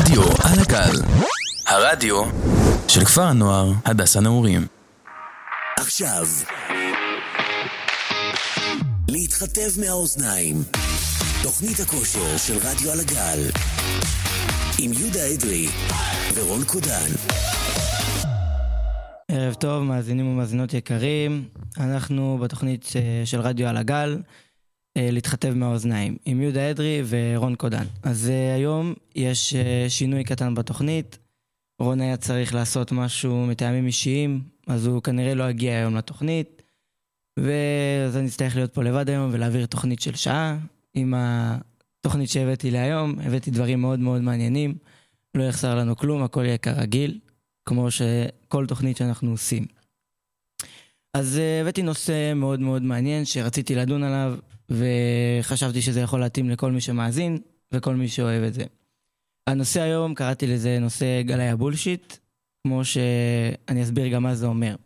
רדיו על הגל, הרדיו של כפר הנוער הדס הנעורים. עכשיו, להתחטב מהאוזניים, תוכנית הכושר של רדיו על הגל, עם יהודה אדרי ורון קודן. ערב טוב, מאזינים ומאזינות יקרים. אנחנו בתוכנית אה, של רדיו על הגל, להתחטב מהאוזניים, עם יהודה אדרי ורון קודן. אז אה, היום יש שינוי קטן בתוכנית. רון היה צריך לעשות משהו מטעמים אישיים, אז הוא כנראה לא יגיע היום לתוכנית. ואז אני אצטרך להיות פה לבד היום ולהעביר תוכנית של שעה. עם התוכנית שהבאתי להיום, הבאתי דברים מאוד מאוד מעניינים. לא יחסר לנו כלום, הכל יהיה כרגיל. כמו שכל תוכנית שאנחנו עושים. אז אה, הבאתי נושא מאוד מאוד מעניין שרציתי לדון עליו, וחשבתי שזה יכול להתאים לכל מי שמאזין וכל מי שאוהב את זה. הנושא היום, קראתי לזה נושא גלי הבולשיט, כמו שאני אסביר גם מה זה אומר.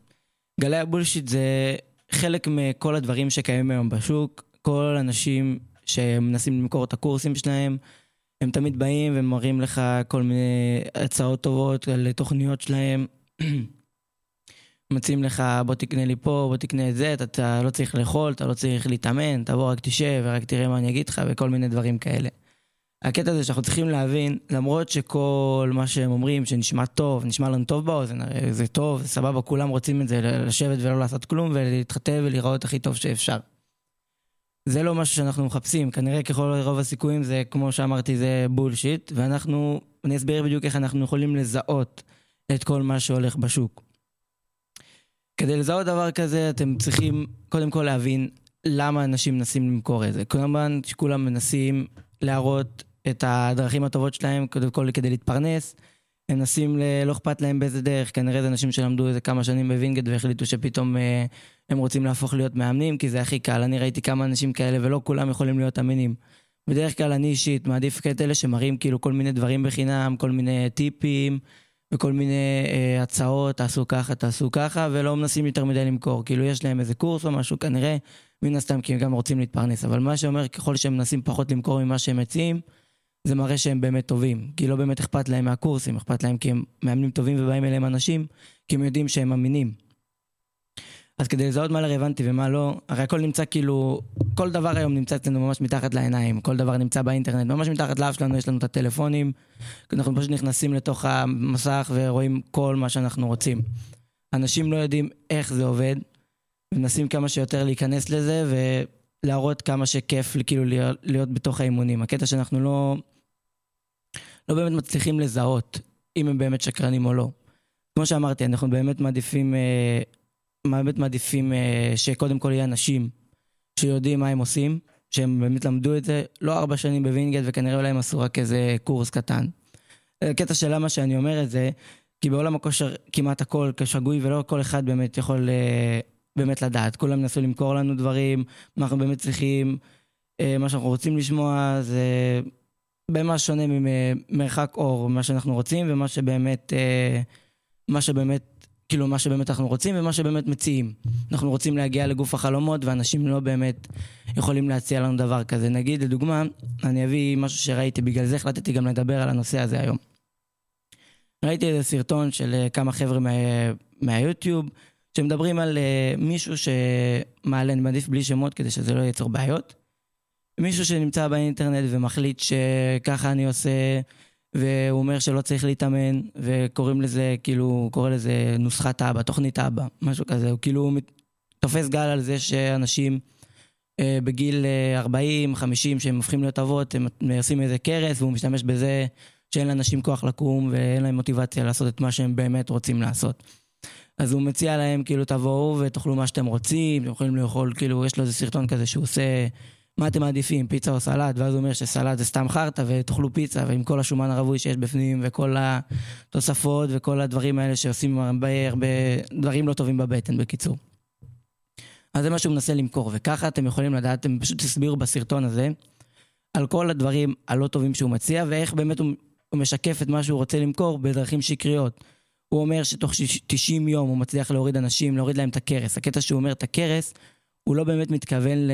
גלי הבולשיט זה חלק מכל הדברים שקיימים היום בשוק, כל אנשים שמנסים למכור את הקורסים שלהם, הם תמיד באים ומראים לך כל מיני הצעות טובות על תוכניות שלהם. מציעים לך, בוא תקנה לי פה, בוא תקנה את זה, אתה, אתה לא צריך לאכול, אתה לא צריך להתאמן, תבוא רק תשב ורק תראה מה אני אגיד לך וכל מיני דברים כאלה. הקטע זה שאנחנו צריכים להבין, למרות שכל מה שהם אומרים שנשמע טוב, נשמע לנו טוב באוזן, זה טוב, זה סבבה, כולם רוצים את זה, לשבת ולא לעשות כלום ולהתחתב ולהיראות הכי טוב שאפשר. זה לא משהו שאנחנו מחפשים, כנראה ככל רוב הסיכויים זה, כמו שאמרתי, זה בולשיט, ואנחנו, אני אסביר בדיוק איך אנחנו יכולים לזהות את כל מה שהולך בשוק. כדי לזהות דבר כזה, אתם צריכים קודם כל להבין למה אנשים מנסים למכור את זה. כמובן שכולם מנסים להראות את הדרכים הטובות שלהם, קודם כל כדי להתפרנס. הם מנסים, ל... לא אכפת להם באיזה דרך, כנראה זה אנשים שלמדו איזה כמה שנים בווינגייט והחליטו שפתאום אה, הם רוצים להפוך להיות מאמנים, כי זה הכי קל. אני ראיתי כמה אנשים כאלה ולא כולם יכולים להיות אמינים. בדרך כלל אני אישית מעדיף את אלה שמראים כאילו כל מיני דברים בחינם, כל מיני טיפים וכל מיני אה, הצעות, תעשו ככה, תעשו ככה, ולא מנסים יותר מדי למכור. כאילו יש להם איזה קורס או משהו כנראה, מן הסתם כי הם גם רוצים להתפרנס. אבל מה שאומר, ככל שהם מנסים פחות למכור ממה שהם מציעים, זה מראה שהם באמת טובים. כי לא באמת אכפת להם מהקורסים, אכפת להם כי הם מאמנים טובים ובאים אליהם אנשים, כי הם יודעים שהם אמינים. אז כדי לזהות מה רלוונטי ומה לא, הרי הכל נמצא כאילו, כל דבר היום נמצא אצלנו ממש מתחת לעיניים, כל דבר נמצא באינטרנט, ממש מתחת לאף שלנו יש לנו את הטלפונים, אנחנו פשוט נכנסים לתוך המסך ורואים כל מה שאנחנו רוצים. אנשים לא יודעים איך זה עובד, מנסים כמה שיותר להיכנס לזה ולהראות כמה שכיף כאילו להיות, להיות בתוך האימונים. הקטע שאנחנו לא, לא באמת מצליחים לזהות אם הם באמת שקרנים או לא. כמו שאמרתי, אנחנו באמת מעדיפים... אה, באמת מעדיפים uh, שקודם כל יהיה אנשים שיודעים מה הם עושים, שהם באמת למדו את זה, לא ארבע שנים בווינגייט וכנראה אולי הם עשו רק איזה קורס קטן. הקטע של למה שאני אומר את זה, כי בעולם הכושר כמעט הכל כשגוי ולא כל אחד באמת יכול uh, באמת לדעת. כולם נסו למכור לנו דברים, מה אנחנו באמת צריכים, מה שאנחנו רוצים לשמוע זה במה שונה ממרחק אור, מה שאנחנו רוצים ומה שבאמת, מה שבאמת כאילו מה שבאמת אנחנו רוצים ומה שבאמת מציעים. אנחנו רוצים להגיע לגוף החלומות ואנשים לא באמת יכולים להציע לנו דבר כזה. נגיד, לדוגמה, אני אביא משהו שראיתי, בגלל זה החלטתי גם לדבר על הנושא הזה היום. ראיתי איזה סרטון של אה, כמה חבר'ה מה, מהיוטיוב, שמדברים על uh, מישהו שמעלה, אני מעדיף בלי שמות כדי שזה לא ייצור בעיות. מישהו שנמצא באינטרנט ומחליט שככה אני עושה והוא אומר שלא צריך להתאמן, וקוראים לזה, כאילו, הוא קורא לזה נוסחת אבא, תוכנית אבא, משהו כזה. הוא כאילו תופס גל על זה שאנשים אה, בגיל 40, אה, 50, שהם הופכים להיות אבות, הם עושים איזה קרס, והוא משתמש בזה שאין לאנשים כוח לקום ואין להם מוטיבציה לעשות את מה שהם באמת רוצים לעשות. אז הוא מציע להם, כאילו, תבואו ותאכלו מה שאתם רוצים, אתם יכולים לאכול, כאילו, יש לו איזה סרטון כזה שהוא עושה... מה אתם מעדיפים, פיצה או סלט? ואז הוא אומר שסלט זה סתם חרטא ותאכלו פיצה, ועם כל השומן הרווי שיש בפנים, וכל התוספות וכל הדברים האלה שעושים הרבה הרבה דברים לא טובים בבטן, בקיצור. אז זה מה שהוא מנסה למכור, וככה אתם יכולים לדעת, אתם פשוט תסבירו בסרטון הזה על כל הדברים הלא טובים שהוא מציע, ואיך באמת הוא, הוא משקף את מה שהוא רוצה למכור בדרכים שקריות. הוא אומר שתוך 90 יום הוא מצליח להוריד אנשים, להוריד להם את הכרס. הקטע שהוא אומר את הכרס, הוא לא באמת מתכוון ל...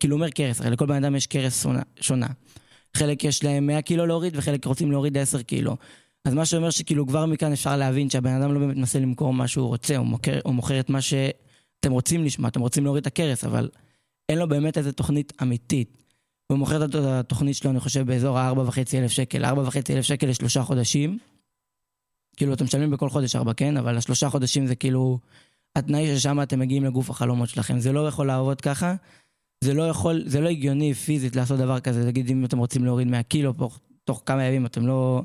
כאילו הוא אומר קרס, הרי לכל בן אדם יש קרס שונה. חלק יש להם 100 קילו להוריד וחלק רוצים להוריד 10 קילו. אז מה שאומר שכאילו כבר מכאן אפשר להבין שהבן אדם לא באמת מנסה למכור מה שהוא רוצה, הוא מוכר, הוא מוכר את מה שאתם רוצים לשמוע, אתם רוצים להוריד את הכרס, אבל אין לו באמת איזה תוכנית אמיתית. הוא מוכר את התוכנית שלו, אני חושב, באזור ה-4.5 אלף שקל. 4.5 אלף שקל לשלושה חודשים. כאילו, אתם משלמים בכל חודש 4, כן? אבל השלושה חודשים זה כאילו התנאי ששם אתם מגיעים לגוף החלומות שלכם. זה לא יכול לעבוד ככה. זה לא יכול, זה לא הגיוני פיזית לעשות דבר כזה. נגיד, אם אתם רוצים להוריד 100 קילו תוך, כמה ימים, אתם לא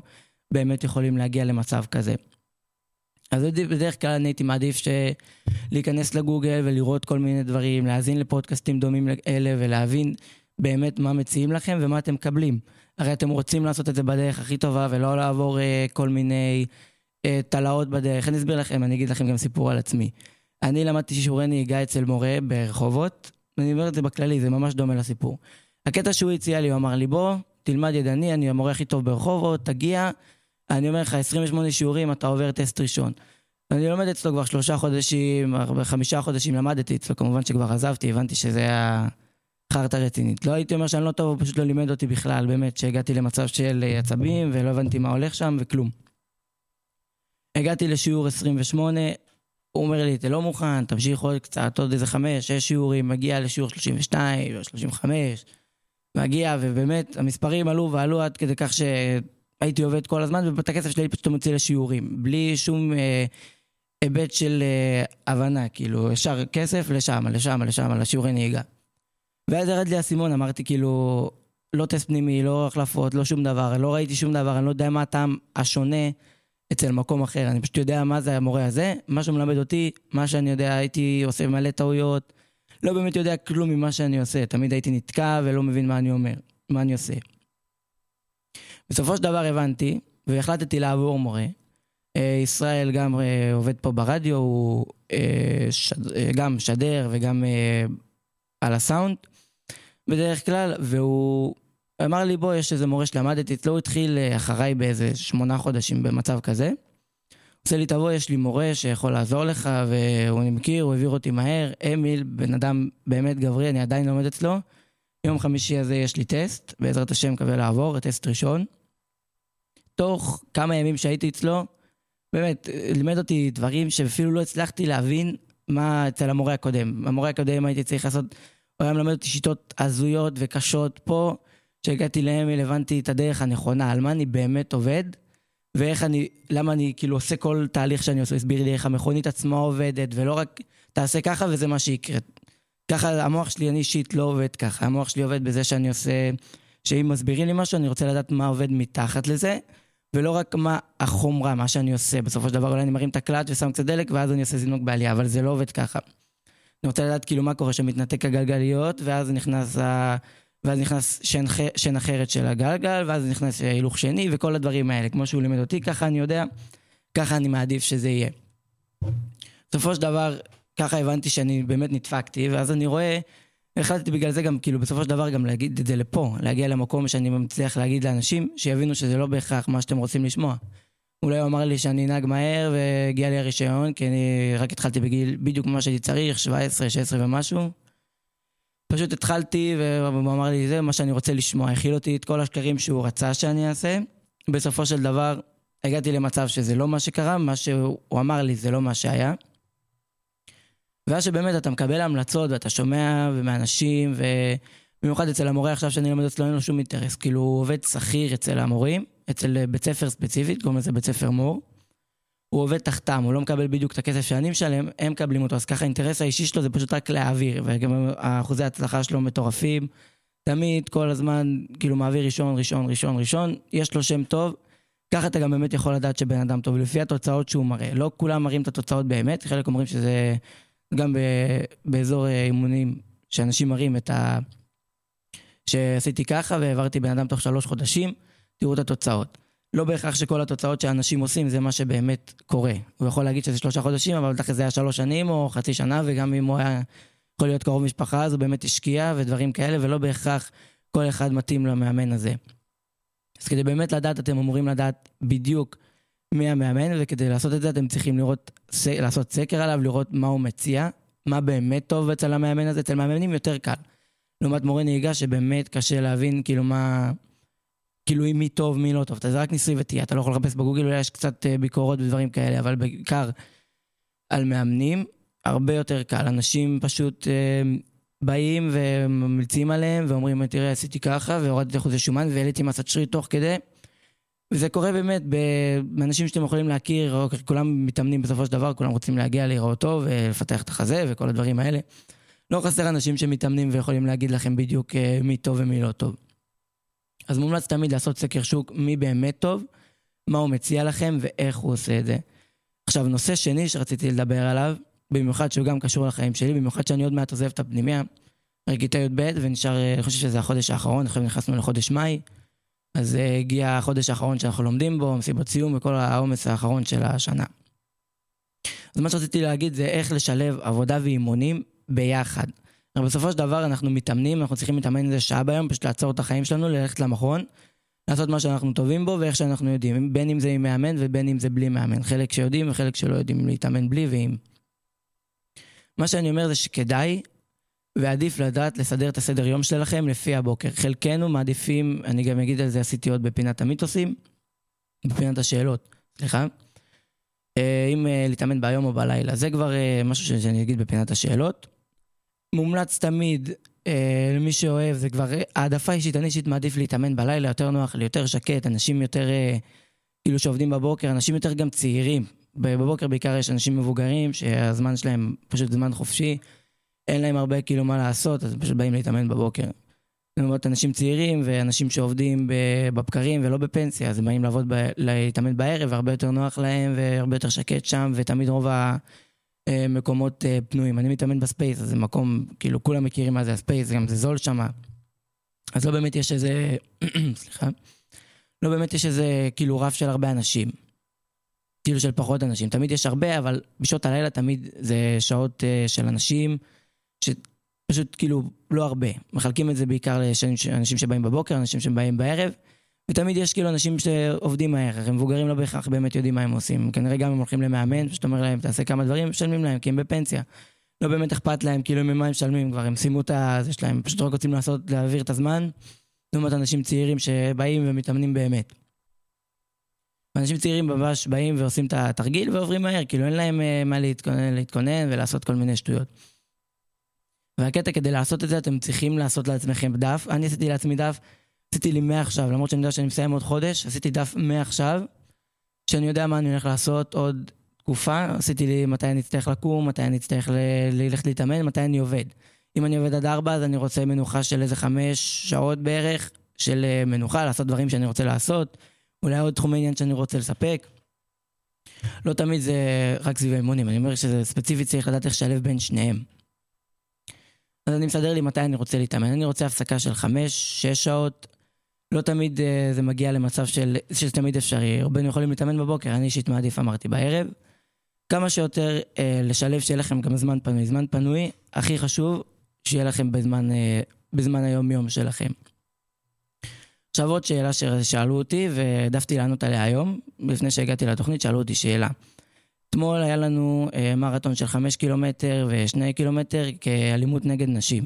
באמת יכולים להגיע למצב כזה. אז בדרך כלל אני הייתי מעדיף. להיכנס לגוגל ולראות כל מיני דברים, להאזין לפודקאסטים דומים לאלה ולהבין באמת מה מציעים לכם ומה אתם מקבלים. הרי אתם רוצים לעשות את זה בדרך הכי טובה ולא לעבור uh, כל מיני uh, תלאות בדרך. אני אסביר לכם, אני אגיד לכם גם סיפור על עצמי. אני למדתי שיעורי נהיגה אצל מורה ברחובות, אני אומר את זה בכללי, זה ממש דומה לסיפור. הקטע שהוא הציע לי, הוא אמר לי, בוא, תלמד ידני, אני המורה הכי טוב ברחובות, תגיע, אני אומר לך, 28 שיעורים, אתה עובר טסט ראשון. אני לומד אצלו כבר שלושה חודשים, חמישה חודשים למדתי אצלו, כמובן שכבר עזבתי, הבנתי שזה היה חרטא רצינית. לא הייתי אומר שאני לא טוב, הוא פשוט לא לימד אותי בכלל, באמת, שהגעתי למצב של עצבים ולא הבנתי מה הולך שם וכלום. הגעתי לשיעור 28, הוא אומר לי, אתה לא מוכן, תמשיך עוד קצת, עוד איזה חמש, שש שיעורים, מגיע לשיעור 32 או 35, מגיע, ובאמת, המספרים עלו ועלו עד כדי כך שהייתי עובד כל הזמן, ואת הכסף שלי פשוט מוציא לשיעורים, בלי שום אה, היבט של אה, הבנה, כאילו, ישר כסף לשם, לשם, לשם, לשיעורי נהיגה. ואז ירד לי האסימון, אמרתי כאילו, לא טסט פנימי, לא החלפות, לא שום דבר, לא ראיתי שום דבר, אני לא יודע מה הטעם השונה אצל מקום אחר, אני פשוט יודע מה זה המורה הזה, מה שהוא מלמד אותי, מה שאני יודע, הייתי עושה מלא טעויות, לא באמת יודע כלום ממה שאני עושה, תמיד הייתי נתקע ולא מבין מה אני אומר, מה אני עושה. בסופו של דבר הבנתי, והחלטתי לעבור מורה. אה, ישראל גם אה, עובד פה ברדיו, הוא אה, גם משדר וגם על הסאונד בדרך כלל, והוא אמר לי, בוא, יש איזה מורה שלמדתי אצלו, הוא התחיל אחריי באיזה שמונה חודשים במצב כזה. עושה לי, תבוא, יש לי מורה שיכול לעזור לך, והוא אני מכיר, הוא העביר אותי מהר. אמיל, בן אדם באמת גברי, אני עדיין לומד אצלו. יום חמישי הזה יש לי טסט, בעזרת השם מקווה לעבור, טסט ראשון. תוך כמה ימים שהייתי אצלו, באמת, לימד אותי דברים שאפילו לא הצלחתי להבין מה אצל המורה הקודם. המורה הקודם הייתי צריך לעשות, הוא היה מלמד אותי שיטות הזויות וקשות פה, כשהגעתי לאמיל הבנתי את הדרך הנכונה, על מה אני באמת עובד, ואיך אני, למה אני כאילו עושה כל תהליך שאני עושה, הסביר לי איך המכונית עצמה עובדת, ולא רק תעשה ככה וזה מה שיקרה. ככה המוח שלי, אני אישית לא עובד ככה, המוח שלי עובד בזה שאני עושה, שאם מסבירים לי משהו, אני רוצה לדעת מה עובד מתחת לזה. ולא רק מה החומרה, מה שאני עושה. בסופו של דבר אולי אני מרים את הקלט ושם קצת דלק, ואז אני עושה זינוק בעלייה, אבל זה לא עובד ככה. אני רוצה לדעת כאילו מה קורה שמתנתק הגלגליות, ואז נכנס, ה... ואז נכנס שן, שן אחרת של הגלגל, ואז נכנס הילוך שני, וכל הדברים האלה. כמו שהוא לימד אותי, ככה אני יודע, ככה אני מעדיף שזה יהיה. בסופו של דבר, ככה הבנתי שאני באמת נדפקתי, ואז אני רואה החלטתי בגלל זה גם, כאילו, בסופו של דבר גם להגיד את זה לפה, להגיע למקום שאני מצליח להגיד לאנשים, שיבינו שזה לא בהכרח מה שאתם רוצים לשמוע. אולי הוא אמר לי שאני אנהג מהר והגיע לי הרישיון, כי אני רק התחלתי בגיל בדיוק מה שהייתי צריך, 17, 16 ומשהו. פשוט התחלתי והוא אמר לי, זה מה שאני רוצה לשמוע. הכיל אותי את כל השקרים שהוא רצה שאני אעשה. בסופו של דבר, הגעתי למצב שזה לא מה שקרה, מה שהוא אמר לי זה לא מה שהיה. ואז שבאמת אתה מקבל המלצות ואתה שומע מאנשים, ובמיוחד אצל המורה עכשיו שאני לומד אצלו אין לו שום אינטרס, כאילו הוא עובד שכיר אצל המורים, אצל בית ספר ספציפית, קוראים לזה בית ספר מור. הוא עובד תחתם, הוא לא מקבל בדיוק את הכסף שאני משלם, הם מקבלים אותו, אז ככה האינטרס האישי שלו זה פשוט רק להעביר, וגם אחוזי ההצלחה שלו מטורפים. תמיד, כל הזמן, כאילו מעביר ראשון, ראשון, ראשון, ראשון, יש לו שם טוב, ככה אתה גם באמת יכול לדעת שבן אדם טוב, לפי התוצאות שהוא מראה. לא כולם מראים את התוצאות באמת, חלק אומרים שזה גם ב, באזור אה, אימונים, שאנשים מראים את ה... שעשיתי ככה והעברתי בן אדם תוך שלוש חודשים, תראו את התוצאות. לא בהכרח שכל התוצאות שאנשים עושים זה מה שבאמת קורה. הוא יכול להגיד שזה שלושה חודשים, אבל בטח זה היה שלוש שנים או חצי שנה, וגם אם הוא היה יכול להיות קרוב משפחה, אז הוא באמת השקיע ודברים כאלה, ולא בהכרח כל אחד מתאים למאמן הזה. אז כדי באמת לדעת, אתם אמורים לדעת בדיוק מי המאמן, וכדי לעשות את זה אתם צריכים לראות, לעשות סקר עליו, לראות מה הוא מציע, מה באמת טוב אצל המאמן הזה. אצל מאמנים יותר קל. לעומת מורה נהיגה שבאמת קשה להבין כאילו מה, כאילו מי טוב, מי לא טוב. אתה זה רק ניסוי וטעייה, אתה לא יכול לחפש בגוגל, אולי יש קצת אה, ביקורות ודברים כאלה, אבל בעיקר על מאמנים, הרבה יותר קל. אנשים פשוט אה, באים וממליצים עליהם ואומרים, תראה, עשיתי ככה, והורדתי אחוזי שומן והעליתי מסת שריר תוך כדי. וזה קורה באמת באנשים שאתם יכולים להכיר, כולם מתאמנים בסופו של דבר, כולם רוצים להגיע להיראות טוב ולפתח את החזה וכל הדברים האלה. לא חסר אנשים שמתאמנים ויכולים להגיד לכם בדיוק אה, מי טוב ומי לא טוב. אז מומלץ תמיד לעשות סקר שוק מי באמת טוב, מה הוא מציע לכם ואיך הוא עושה את זה. עכשיו, נושא שני שרציתי לדבר עליו, במיוחד שהוא גם קשור לחיים שלי, במיוחד שאני עוד מעט עוזב את הפנימיה, כיתה י"ב ונשאר, אה, אני חושב שזה החודש האחרון, עכשיו נכנסנו לחודש מאי, אז uh, הגיע החודש האחרון שאנחנו לומדים בו, מסיבות סיום וכל העומס האחרון של השנה. אז מה שרציתי להגיד זה איך לשלב עבודה ואימונים ביחד. אבל בסופו של דבר אנחנו מתאמנים, אנחנו צריכים להתאמן איזה שעה ביום, פשוט לעצור את החיים שלנו, ללכת למכון, לעשות מה שאנחנו טובים בו ואיך שאנחנו יודעים, בין אם זה עם מאמן ובין אם זה בלי מאמן. חלק שיודעים וחלק שלא יודעים להתאמן בלי ועם. מה שאני אומר זה שכדאי ועדיף לדעת לסדר את הסדר יום שלכם לפי הבוקר. חלקנו מעדיפים, אני גם אגיד על זה, עשיתי עוד בפינת המיתוסים, בפינת השאלות, סליחה. אה, אם אה, להתאמן ביום או בלילה, זה כבר אה, משהו שאני אגיד בפינת השאלות. מומלץ תמיד, למי שאוהב, זה כבר העדפה אישית, אני אישית מעדיף להתאמן בלילה, יותר נוח לי, יותר שקט, אנשים יותר, כאילו שעובדים בבוקר, אנשים יותר גם צעירים. בבוקר בעיקר יש אנשים מבוגרים שהזמן שלהם פשוט זמן חופשי. אין להם הרבה כאילו מה לעשות, אז פשוט באים להתאמן בבוקר. זאת אנשים צעירים ואנשים שעובדים בבקרים ולא בפנסיה, אז הם באים לעבוד, ב... להתאמן בערב, והרבה יותר נוח להם והרבה יותר שקט שם, ותמיד רוב המקומות אה, פנויים. אני מתאמן ב Space, אז זה מקום, כאילו כולם מכירים מה זה ה Space, גם זה זול שם. אז לא באמת יש איזה, סליחה, לא באמת יש איזה כאילו רף של הרבה אנשים. כאילו של פחות אנשים. תמיד יש הרבה, אבל בשעות הלילה תמיד זה שעות uh, של אנשים. שפשוט כאילו לא הרבה. מחלקים את זה בעיקר לאנשים שבאים בבוקר, אנשים שבאים בערב, ותמיד יש כאילו אנשים שעובדים מהר, הם מבוגרים לא בהכרח באמת יודעים מה הם עושים. כנראה גם הם הולכים למאמן, פשוט אומר להם, תעשה כמה דברים, משלמים להם, כי הם בפנסיה. לא באמת אכפת להם, כאילו ממה הם משלמים כבר, הם סיימו את זה שלהם, פשוט רק רוצים לעשות, להעביר את הזמן, לעומת אנשים צעירים שבאים ומתאמנים באמת. אנשים צעירים ממש באים ועושים את התרגיל ועוברים מהר, כאילו אין להם אה, מה להתכונן, להתכונן ולעשות כל מיני שטויות. והקטע כדי לעשות את זה אתם צריכים לעשות לעצמכם דף. אני עשיתי לעצמי דף, עשיתי לי מעכשיו, למרות שאני יודע שאני מסיים עוד חודש, עשיתי דף מעכשיו, שאני יודע מה אני הולך לעשות עוד תקופה, עשיתי לי מתי אני אצטרך לקום, מתי אני אצטרך ללכת להתאמן, מתי אני עובד. אם אני עובד עד ארבע, אז אני רוצה מנוחה של איזה חמש שעות בערך של אה, מנוחה, לעשות דברים שאני רוצה לעשות, אולי עוד תחומי עניין שאני רוצה לספק. לא תמיד זה רק סביב האימונים, אני אומר שזה ספציפית צריך לדעת איך לשלב בין שניהם. אז אני מסדר לי מתי אני רוצה להתאמן. אני רוצה הפסקה של חמש, שש שעות. לא תמיד uh, זה מגיע למצב של, שזה תמיד אפשרי. רובנו יכולים להתאמן בבוקר, אני אישית מעדיף, אמרתי, בערב. כמה שיותר uh, לשלב שיהיה לכם גם זמן פנוי. זמן פנוי, הכי חשוב, שיהיה לכם בזמן, uh, בזמן היום-יום שלכם. עכשיו עוד שאלה ששאלו אותי, והעדפתי לענות עליה היום. לפני שהגעתי לתוכנית, שאלו אותי שאלה. אתמול היה לנו אה, מרתון של חמש קילומטר ושני קילומטר כאלימות נגד נשים.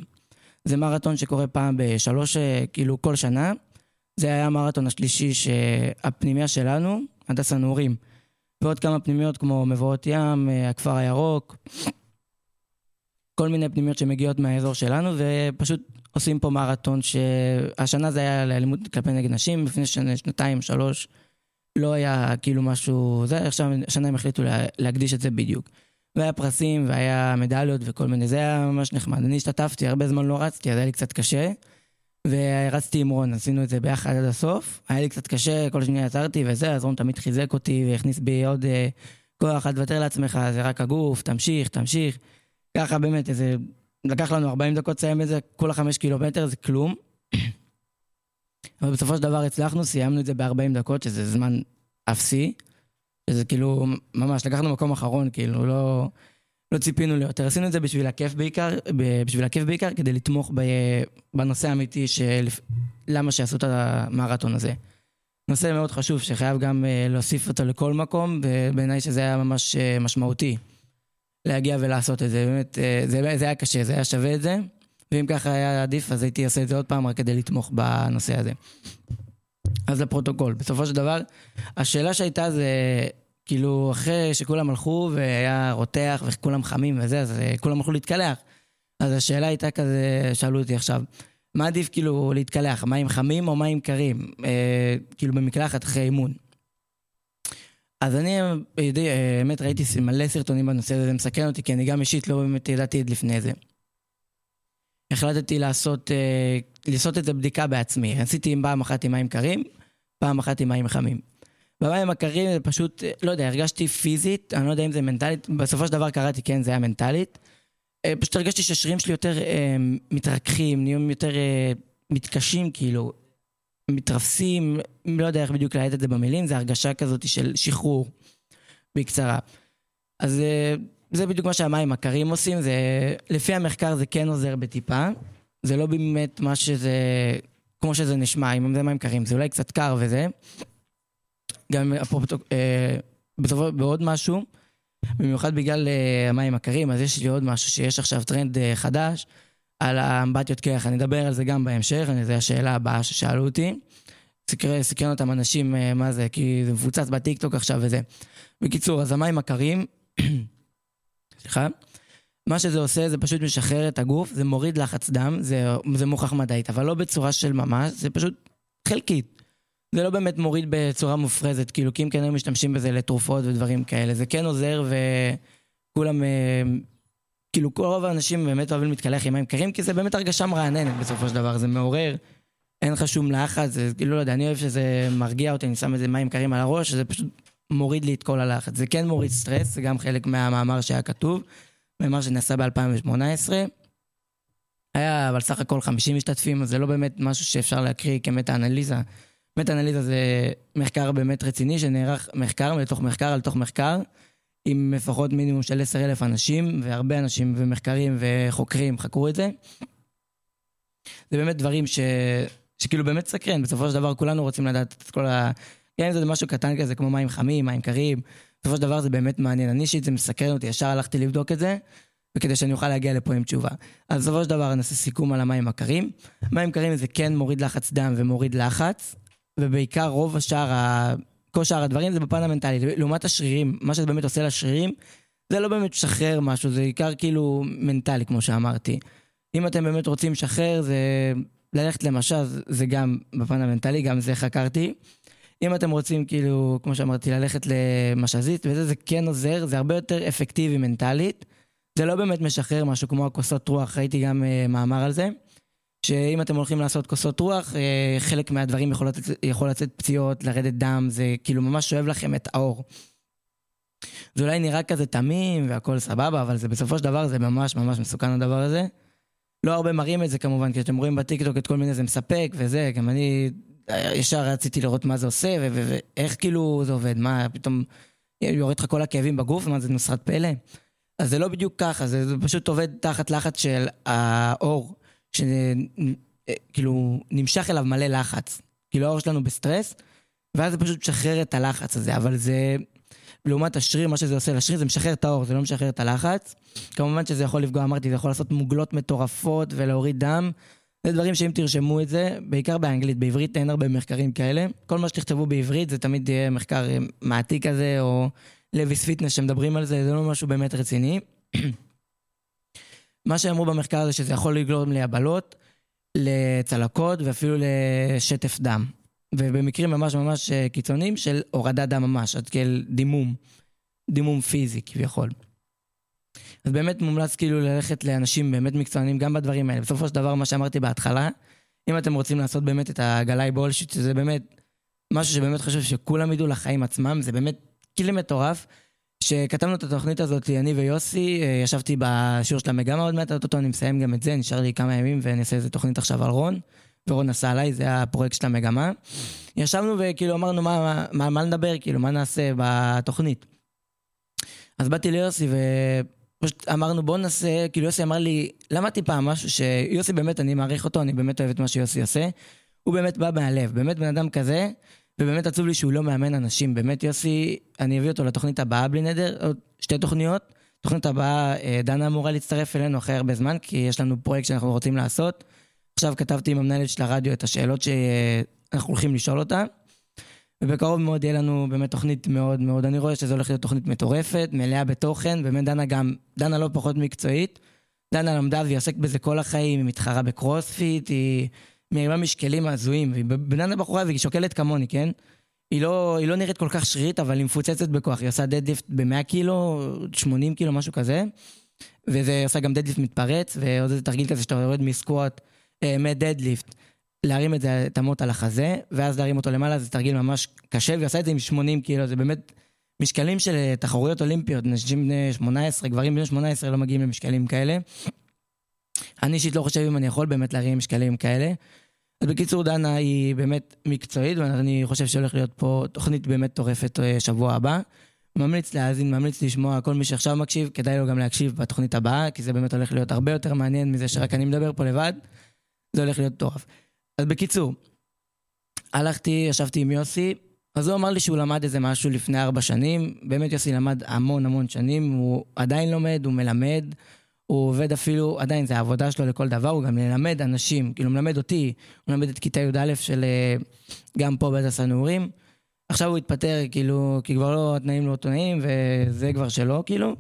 זה מרתון שקורה פעם בשלוש, כאילו כל שנה. זה היה המרתון השלישי שהפנימיה שלנו, הדסה נעורים, ועוד כמה פנימיות כמו מבואות ים, אה, הכפר הירוק, כל מיני פנימיות שמגיעות מהאזור שלנו, ופשוט עושים פה מרתון שהשנה זה היה לאלימות כלפי נגד נשים, לפני שנתיים, שלוש. לא היה כאילו משהו, זה עכשיו השנה הם החליטו לה, להקדיש את זה בדיוק. והיה פרסים והיה מדליות וכל מיני, זה היה ממש נחמד. אני השתתפתי, הרבה זמן לא רצתי, אז היה לי קצת קשה. ורצתי עם רון, עשינו את זה ביחד עד הסוף. היה לי קצת קשה, כל שניה יצרתי וזה, אז רון תמיד חיזק אותי והכניס בי עוד uh, כוח, אל תוותר לעצמך, זה רק הגוף, תמשיך, תמשיך. ככה באמת, איזה... לקח לנו 40 דקות לסיים את זה, כולה 5 קילומטר, זה כלום. אבל בסופו של דבר הצלחנו, סיימנו את זה ב-40 דקות, שזה זמן אפסי. שזה כאילו, ממש, לקחנו מקום אחרון, כאילו, לא, לא ציפינו ליותר. עשינו את זה בשביל הכיף בעיקר, בשביל הכיף בעיקר, כדי לתמוך ב, בנושא האמיתי של למה שעשו את המרתון הזה. נושא מאוד חשוב, שחייב גם uh, להוסיף אותו לכל מקום, ובעיניי שזה היה ממש uh, משמעותי להגיע ולעשות את זה. באמת, uh, זה, זה היה קשה, זה היה שווה את זה. ואם ככה היה עדיף, אז הייתי עושה את זה עוד פעם רק כדי לתמוך בנושא הזה. אז לפרוטוקול. בסופו של דבר, השאלה שהייתה זה, כאילו, אחרי שכולם הלכו והיה רותח וכולם חמים וזה, אז אה, כולם הלכו להתקלח. אז השאלה הייתה כזה, שאלו אותי עכשיו, מה עדיף כאילו להתקלח, מים חמים או מים קרים? אה, כאילו במקלחת אחרי אימון. אז אני יודע, באמת ראיתי מלא סרטונים בנושא הזה, זה מסכן אותי, כי אני גם אישית לא באמת ידעתי עד לפני זה. החלטתי לעשות, אה, לעשות את זה בדיקה בעצמי. עשיתי פעם אחת עם מים קרים, פעם אחת עם מים חמים. במים הקרים זה פשוט, אה, לא יודע, הרגשתי פיזית, אני לא יודע אם זה מנטלית, בסופו של דבר קראתי, כן, זה היה מנטלית. אה, פשוט הרגשתי שהשרירים שלי יותר אה, מתרככים, נהיים יותר אה, מתקשים, כאילו, מתרפסים, לא יודע איך בדיוק להעט את זה במילים, זה הרגשה כזאת של שחרור, בקצרה. אז אה, זה בדיוק מה שהמים הקרים עושים, זה, לפי המחקר זה כן עוזר בטיפה, זה לא באמת מה שזה, כמו שזה נשמע, אם זה מים קרים, זה אולי קצת קר וזה. גם אפרופו, אה, בעוד משהו, במיוחד בגלל אה, המים הקרים, אז יש לי עוד משהו שיש עכשיו טרנד אה, חדש על האמבטיות קרח, אני אדבר על זה גם בהמשך, זו השאלה הבאה ששאלו אותי. סקרן, סקרן אותם אנשים, מה זה, כי זה מפוצץ בטיקטוק עכשיו וזה. בקיצור, אז המים הקרים, סליחה, מה שזה עושה זה פשוט משחרר את הגוף, זה מוריד לחץ דם, זה, זה מוכח מדעית, אבל לא בצורה של ממש, זה פשוט חלקית. זה לא באמת מוריד בצורה מופרזת, כאילו, כי אם כן היו משתמשים בזה לתרופות ודברים כאלה. זה כן עוזר וכולם, אה, כאילו, כל רוב האנשים באמת אוהבים להתקלח עם מים קרים, כי זה באמת הרגשה מרעננת בסופו של דבר, זה מעורר, אין לך שום לחץ, זה כאילו, לא יודע, אני אוהב שזה מרגיע אותי, אני שם איזה מים קרים על הראש, זה פשוט מוריד לי את כל הלחץ. זה כן מוריד סטרס, זה גם חלק מהמאמר שהיה כתוב, מאמר שנעשה ב-2018. היה אבל סך הכל 50 משתתפים, אז זה לא באמת משהו שאפשר להקריא כמטה-אנליזה. מטה-אנליזה זה מחקר באמת רציני, שנערך מחקר לתוך מחקר על תוך מחקר, עם לפחות מינימום של 10,000 אנשים, והרבה אנשים ומחקרים וחוקרים חקרו את זה. זה באמת דברים ש... שכאילו באמת סקרן, בסופו של דבר כולנו רוצים לדעת את כל ה... גם אם זה משהו קטן כזה, כמו מים חמים, מים קרים, בסופו של דבר זה באמת מעניין. אני אישית זה מסקרן אותי, ישר הלכתי לבדוק את זה, וכדי שאני אוכל להגיע לפה עם תשובה. אז בסופו של דבר נעשה סיכום על המים הקרים. מים קרים זה כן מוריד לחץ דם ומוריד לחץ, ובעיקר רוב השאר, כל שאר הדברים זה בפן המנטלי. לעומת השרירים, מה שזה באמת עושה לשרירים, זה לא באמת לשחרר משהו, זה בעיקר כאילו מנטלי, כמו שאמרתי. אם אתם באמת רוצים לשחרר, זה ללכת למשל, זה גם בפן המנטלי, גם זה חקרתי. אם אתם רוצים, כאילו, כמו שאמרתי, ללכת למשזית וזה, זה כן עוזר, זה הרבה יותר אפקטיבי מנטלית. זה לא באמת משחרר משהו כמו הכוסות רוח, ראיתי גם uh, מאמר על זה. שאם אתם הולכים לעשות כוסות רוח, אה, חלק מהדברים יכול לצאת, יכול לצאת פציעות, לרדת דם, זה כאילו ממש שואב לכם את האור. זה אולי נראה כזה תמים והכל סבבה, אבל זה בסופו של דבר זה ממש ממש מסוכן הדבר הזה. לא הרבה מראים את זה כמובן, כי אתם רואים בטיקטוק את כל מיני זה מספק וזה, גם אני ישר רציתי לראות מה זה עושה ואיך כאילו זה עובד, מה פתאום יורד לך כל הכאבים בגוף, מה זה נוסחת פלא? אז זה לא בדיוק ככה, זה פשוט עובד תחת לחץ של האור. שכאילו נמשך אליו מלא לחץ. כאילו האור שלנו בסטרס, ואז זה פשוט משחרר את הלחץ הזה, אבל זה... לעומת השריר, מה שזה עושה לשריר זה משחרר את האור, זה לא משחרר את הלחץ. כמובן שזה יכול לפגוע, אמרתי, זה יכול לעשות מוגלות מטורפות ולהוריד דם. זה דברים שאם תרשמו את זה, בעיקר באנגלית, בעברית אין הרבה מחקרים כאלה. כל מה שתכתבו בעברית זה תמיד יהיה מחקר מעתיק כזה, או לויס fitness שמדברים על זה, זה לא משהו באמת רציני. מה שאמרו במחקר זה שזה יכול לגרום ליבלות, לצלקות ואפילו לשטף דם. ובמקרים ממש ממש אה, קיצוניים של הורדת דם ממש, עד כדי דימום, דימום פיזי כביכול. אז באמת מומלץ כאילו ללכת לאנשים באמת מקצוענים גם בדברים האלה. בסופו של דבר, מה שאמרתי בהתחלה, אם אתם רוצים לעשות באמת את הגלאי bullshit, שזה באמת משהו שבאמת חשוב שכולם ידעו לחיים עצמם, זה באמת כאילו מטורף. כשכתבנו את התוכנית הזאת, אני ויוסי, אה, ישבתי בשיעור של המגמה עוד מעט, אותו אני מסיים גם את זה, נשאר לי כמה ימים ואני אעשה איזה תוכנית עכשיו על רון, ורון נסע עליי, זה הפרויקט של המגמה. ישבנו וכאילו אמרנו מה, מה, מה נדבר, כאילו, מה נעשה בתוכנית. אז באתי ליוסי ופשוט אמרנו בוא נעשה, כאילו יוסי אמר לי, למדתי פעם משהו שיוסי באמת, אני מעריך אותו, אני באמת אוהב את מה שיוסי עושה. הוא באמת בא מהלב, באמת בן אדם כזה. ובאמת עצוב לי שהוא לא מאמן אנשים. באמת, יוסי, אני אביא אותו לתוכנית הבאה בלי נדר, עוד שתי תוכניות. תוכנית הבאה, אה, דנה אמורה להצטרף אלינו אחרי הרבה זמן, כי יש לנו פרויקט שאנחנו רוצים לעשות. עכשיו כתבתי עם המנהלת של הרדיו את השאלות אנחנו הולכים לשאול אותה. ובקרוב מאוד יהיה לנו באמת תוכנית מאוד מאוד, אני רואה שזו הולכת להיות תוכנית מטורפת, מלאה בתוכן, באמת דנה גם, דנה לא פחות מקצועית. דנה למדה והיא עוסקת בזה כל החיים, היא מתחרה בקרוספיט, היא מרימה משקלים הזויים, והיא בננה בחורה והיא שוקלת כמוני, כן? היא לא, היא לא נראית כל כך שרירית, אבל היא מפוצצת בכוח. היא עושה deadlift ב-100 קילו, 80 קילו, משהו כזה. וזה עושה גם deadlift מתפרץ, ועוד איזה תרגיל כזה שאתה יורד מ squat, אה, מ deadlift, להרים את, זה, את המוט על החזה, ואז להרים אותו למעלה, זה תרגיל ממש קשה, והיא עושה את זה עם 80 קילו, זה באמת משקלים של אה, תחרויות אולימפיות, נשים בני 18, גברים בני 18 לא מגיעים למשקלים כאלה. אני אישית לא חושב אם אני יכול באמת להרים משקלים כאלה. אז בקיצור, דנה היא באמת מקצועית, ואני חושב שהולך להיות פה תוכנית באמת טורפת אה, שבוע הבא. ממליץ להאזין, ממליץ לשמוע, כל מי שעכשיו מקשיב, כדאי לו גם להקשיב בתוכנית הבאה, כי זה באמת הולך להיות הרבה יותר מעניין מזה שרק אני מדבר פה לבד. זה הולך להיות טוב. אז בקיצור, הלכתי, ישבתי עם יוסי, אז הוא אמר לי שהוא למד איזה משהו לפני ארבע שנים. באמת יוסי למד המון המון שנים, הוא עדיין לומד, הוא מלמד, הוא עובד אפילו, עדיין זה העבודה שלו לכל דבר, הוא גם מלמד אנשים, כאילו מלמד אותי, הוא מלמד את כיתה י"א של אה, גם פה בהדסה נעורים. עכשיו הוא התפטר, כאילו, כי כבר לא, התנאים לא תנאים, וזה כבר שלו, כאילו.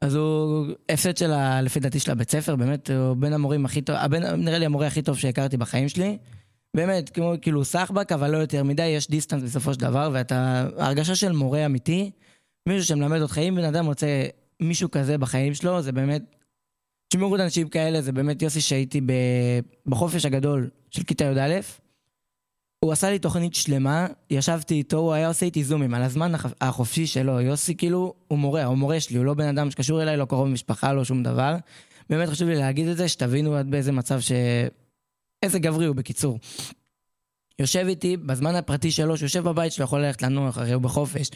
אז הוא הפסד שלה, לפי דעתי, של הבית ספר, באמת, הוא בין המורים הכי טוב, הבן, נראה לי המורה הכי טוב שהכרתי בחיים שלי. באמת, כמו, כאילו סחבק, אבל לא יותר מדי, יש דיסטנס בסופו של דבר, ואתה, ההרגשה של מורה אמיתי, מישהו שמלמד אותך, אם בן אדם רוצה מישהו כזה בחיים שלו, זה באמת, תשמעו אנשים כאלה, זה באמת יוסי שהייתי בחופש הגדול של כיתה י"א. הוא עשה לי תוכנית שלמה, ישבתי איתו, הוא היה עושה איתי זומים על הזמן החופשי שלו. יוסי כאילו, הוא מורה, הוא מורה שלי, הוא לא בן אדם שקשור אליי, לא קרוב משפחה, לא שום דבר. באמת חשוב לי להגיד את זה, שתבינו עד באיזה מצב ש... איזה גברי הוא בקיצור. יושב איתי בזמן הפרטי שלו, שיושב בבית שלו, יכול ללכת לנוח, הרי הוא בחופש.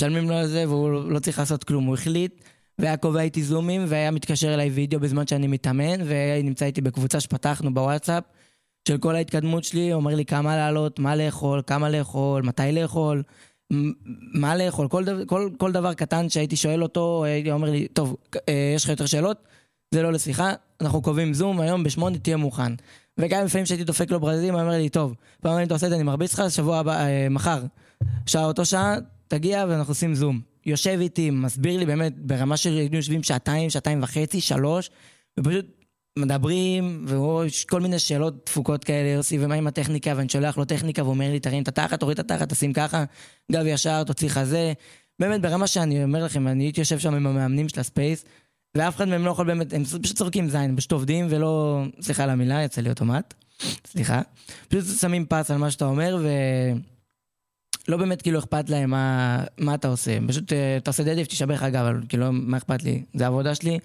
משלמים לו על זה והוא לא צריך לעשות כלום, הוא החליט והיה קובע איתי זומים והיה מתקשר אליי וידאו בזמן שאני מתאמן ונמצא איתי בקבוצה שפתחנו בוואטסאפ של כל ההתקדמות שלי, אומר לי כמה לעלות, מה לאכול, כמה לאכול, מתי לאכול, מה לאכול, כל, דבר, כל, כל דבר קטן שהייתי שואל אותו, הייתי אומר לי, טוב, אה, יש לך יותר שאלות? זה לא לשיחה, אנחנו קובעים זום, היום בשמונה תהיה מוכן. וגם לפעמים שהייתי דופק לו ברזים, הוא אומר לי, טוב, פעם אתה עושה את זה, אני מרביץ לך, שבוע הבא, אה, מחר, שעה אותו שעה, תגיע ואנחנו עושים זום. יושב איתי, מסביר לי באמת, ברמה של היינו יושבים שעתיים, שעתיים וחצי, שלוש, ופשוט מדברים, ויש כל מיני שאלות דפוקות כאלה, יוסי, ומה עם הטכניקה, ואני שולח לו טכניקה, והוא אומר לי, תרים את התחת, תוריד את התחת, תשים ככה, גב ישר, תוציא חזה. באמת, ברמה שאני אומר לכם, אני הייתי יושב שם עם המאמנים של הספייס, ואף אחד מהם לא יכול באמת, הם פשוט צוחקים זין, פשוט עובדים ולא, סליחה על המילה, יצא לי אוטומט, סליחה. פשוט שמים פס על מה שאתה אומר, ו... לא באמת כאילו אכפת להם מה, מה אתה עושה. פשוט אה, אתה עושה deadlift, משובח אגב, אבל כאילו, מה אכפת לי? זה העבודה שלי,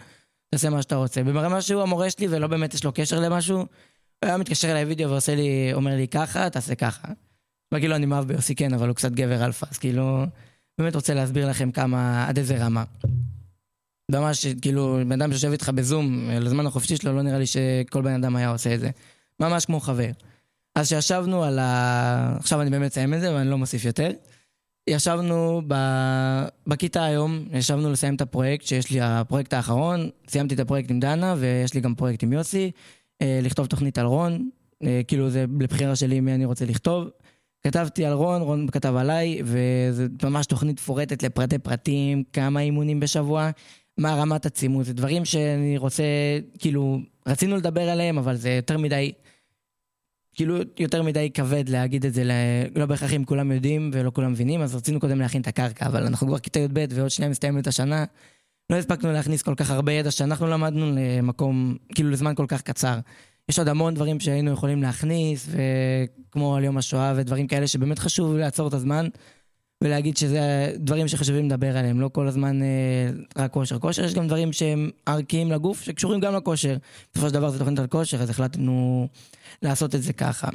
תעשה מה שאתה רוצה. וברמה שהוא המורה שלי ולא באמת יש לו קשר למשהו, הוא היה מתקשר אליי וידאו ועושה לי, אומר לי ככה, תעשה ככה. וכאילו אני מאוהב ביוסי כן, אבל הוא קצת גבר אלפא, אז כאילו, באמת רוצה להסביר לכם כמה, עד איזה רמה. ממש, כאילו, בן אדם שיושב איתך בזום, לזמן החופשי שלו, לא נראה לי שכל בן אדם היה עושה את זה. ממש כמו חבר. אז כשישבנו על ה... עכשיו אני באמת אסיים את זה ואני לא מוסיף יותר. ישבנו ב... בכיתה היום, ישבנו לסיים את הפרויקט, שיש לי הפרויקט האחרון, סיימתי את הפרויקט עם דנה ויש לי גם פרויקט עם יוסי, אה, לכתוב תוכנית על רון, אה, כאילו זה לבחירה שלי מי אני רוצה לכתוב. כתבתי על רון, רון כתב עליי, וזו ממש תוכנית מפורטת לפרטי פרטים, כמה אימונים בשבוע, מה רמת עצימות, זה דברים שאני רוצה, כאילו, רצינו לדבר עליהם, אבל זה יותר מדי... כאילו יותר מדי כבד להגיד את זה, לא בהכרח אם כולם יודעים ולא כולם מבינים, אז רצינו קודם להכין את הקרקע, אבל אנחנו כבר כיתה י"ב ועוד שניה מסתיימת השנה, לא הספקנו להכניס כל כך הרבה ידע שאנחנו למדנו למקום, כאילו לזמן כל כך קצר. יש עוד המון דברים שהיינו יכולים להכניס, וכמו על יום השואה ודברים כאלה שבאמת חשוב לעצור את הזמן ולהגיד שזה דברים שחשובים לדבר עליהם, לא כל הזמן אה, רק כושר. כושר יש גם דברים שהם ערכיים לגוף, שקשורים גם לכושר. בסופו של דבר זה תוכנית על כושר, אז החלטנו לעשות את זה ככה.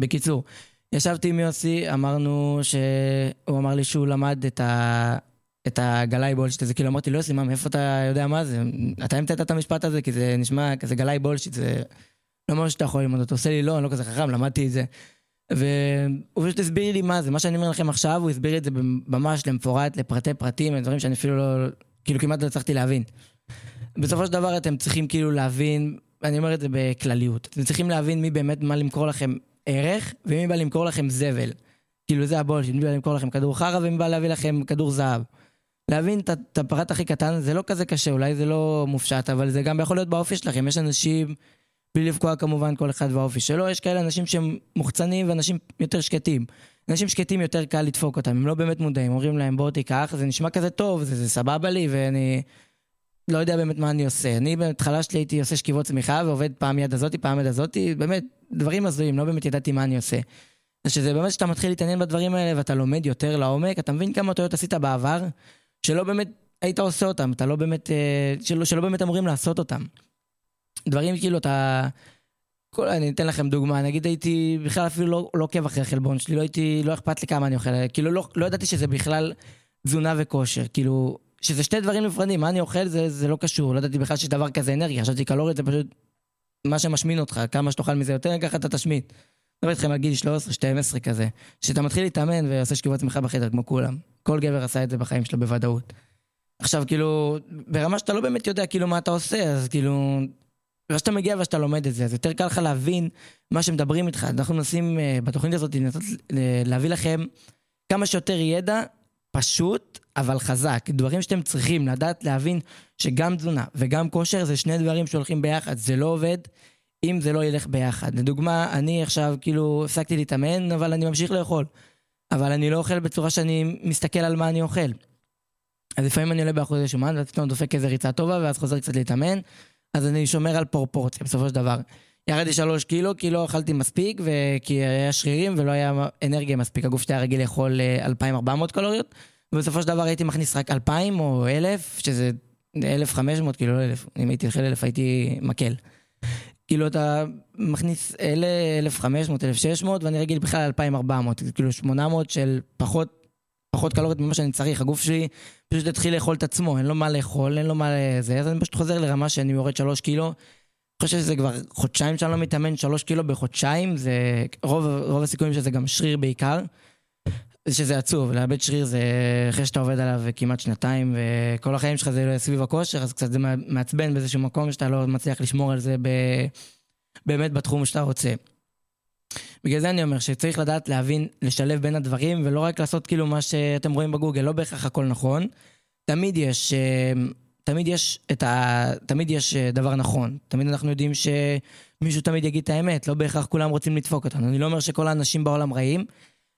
בקיצור, ישבתי עם יוסי, אמרנו שהוא אמר לי שהוא למד את, ה... את הגלאי בולשיט הזה, כאילו אמרתי לו, יוסי, מה, מאיפה אתה יודע מה זה? אתה המצאת את המשפט הזה, כי זה נשמע כזה גלאי בולשיט, זה לא משהו שאתה יכול ללמוד אותו. עושה לי, לא, אני לא כזה חכם, למדתי את זה. והוא פשוט הסביר לי מה זה, מה שאני אומר לכם עכשיו, הוא הסביר את זה ממש למפורט, לפרטי פרטים, דברים שאני אפילו לא, כאילו כמעט לא הצלחתי להבין. בסופו של דבר אתם צריכים כאילו להבין אני אומר את זה בכלליות. אתם צריכים להבין מי באמת בא למכור לכם ערך, ומי בא למכור לכם זבל. כאילו זה הבולשיט, מי בא למכור לכם כדור חרא ומי בא להביא לכם כדור זהב. להבין את הפרט הכי קטן זה לא כזה קשה, אולי זה לא מופשט, אבל זה גם יכול להיות באופי שלכם. יש אנשים, בלי לפגוע כמובן כל אחד והאופי שלו, יש כאלה אנשים שהם מוחצנים ואנשים יותר שקטים. אנשים שקטים יותר קל לדפוק אותם, הם לא באמת מודעים, אומרים להם בוא תיקח, זה נשמע כזה טוב, זה, זה סבבה לי ואני לא יודע באמת מה אני עושה. אני בהתחלה שלי הייתי עושה שכיבות צמיחה ועובד פעם יד הזאתי, פעם יד הזאתי, באמת, דברים הזויים, לא באמת ידעתי מה אני עושה. אז שזה באמת שאתה מתחיל להתעניין בדברים האלה ואתה לומד יותר לעומק, אתה מבין כמה טעויות עשית בעבר, שלא באמת היית עושה אותם, אתה לא באמת, אה, שלא, שלא באמת אמורים לעשות אותם. דברים כאילו אתה... כל, אני אתן לכם דוגמה, נגיד הייתי בכלל אפילו לא, לא עוקב אחרי החלבון שלי, לא הייתי, לא אכפת לי כמה אני אוכל, כאילו לא, לא ידעתי שזה בכלל תזונה וכושר, כאילו, שזה שתי דברים נפרדים, מה אני אוכל זה, זה לא קשור, לא ידעתי בכלל שיש דבר כזה אנרגיה, חשבתי קלוריות זה פשוט מה שמשמין אותך, כמה שתאכל מזה יותר, ככה אתה תשמין. מדבר איתכם על גיל 13-12 כזה, שאתה מתחיל להתאמן ועושה שכיבות צמיחה בחדר כמו כולם. כל גבר עשה את זה בחיים שלו בוודאות. עכשיו כאילו, ברמה שאתה לא באמת יודע כאילו מה אתה עושה, אז כאילו, ואז שאתה מגיע ושאתה לומד את זה, אז יותר קל לך להבין מה שמדברים איתך. אנחנו מנסים אה, בתוכנית הזאת לנסות אה, להביא לכם כמה שיותר ידע פשוט, אבל חזק. דברים שאתם צריכים לדעת להבין שגם תזונה וגם כושר זה שני דברים שהולכים ביחד. זה לא עובד אם זה לא ילך ביחד. לדוגמה, אני עכשיו כאילו הפסקתי להתאמן, אבל אני ממשיך לאכול. אבל אני לא אוכל בצורה שאני מסתכל על מה אני אוכל. אז לפעמים אני עולה באחוזי שומן, ואז פתאום דופק איזה ריצה טובה, ואז חוזר קצת להתאמן. אז אני שומר על פרופורציה בסופו של דבר. ירדתי שלוש קילו, כי לא אכלתי מספיק, וכי היה שרירים ולא היה אנרגיה מספיק. הגוף שלי היה רגיל לאכול אה, 2,400 קלוריות, ובסופו של דבר הייתי מכניס רק 2,000 או 1,000, שזה 1,500, כאילו לא 1,000. אם הייתי אוכל 1,000 הייתי מקל. כאילו אתה מכניס אלה 1,500, 1,600, ואני רגיל בכלל 2,400. כאילו 800 של פחות, פחות קלוריות ממה שאני צריך. הגוף שלי פשוט התחיל לאכול את עצמו, אין לו מה לאכול, אין לו מה לזה, אז אני פשוט חוזר לרמה שאני יורד שלוש קילו. אני חושב שזה כבר חודשיים שאני לא מתאמן, שלוש קילו בחודשיים, זה רוב, רוב הסיכויים שזה גם שריר בעיקר. שזה עצוב, לאבד שריר זה אחרי שאתה עובד עליו כמעט שנתיים וכל החיים שלך זה סביב הכושר, אז קצת זה מעצבן באיזשהו מקום שאתה לא מצליח לשמור על זה ב... באמת בתחום שאתה רוצה. בגלל זה אני אומר שצריך לדעת להבין, לשלב בין הדברים ולא רק לעשות כאילו מה שאתם רואים בגוגל, לא בהכרח הכל נכון. תמיד יש, אה, תמיד יש את ה... תמיד יש אה, דבר נכון. תמיד אנחנו יודעים שמישהו תמיד יגיד את האמת, לא בהכרח כולם רוצים לדפוק אותנו. אני לא אומר שכל האנשים בעולם רעים,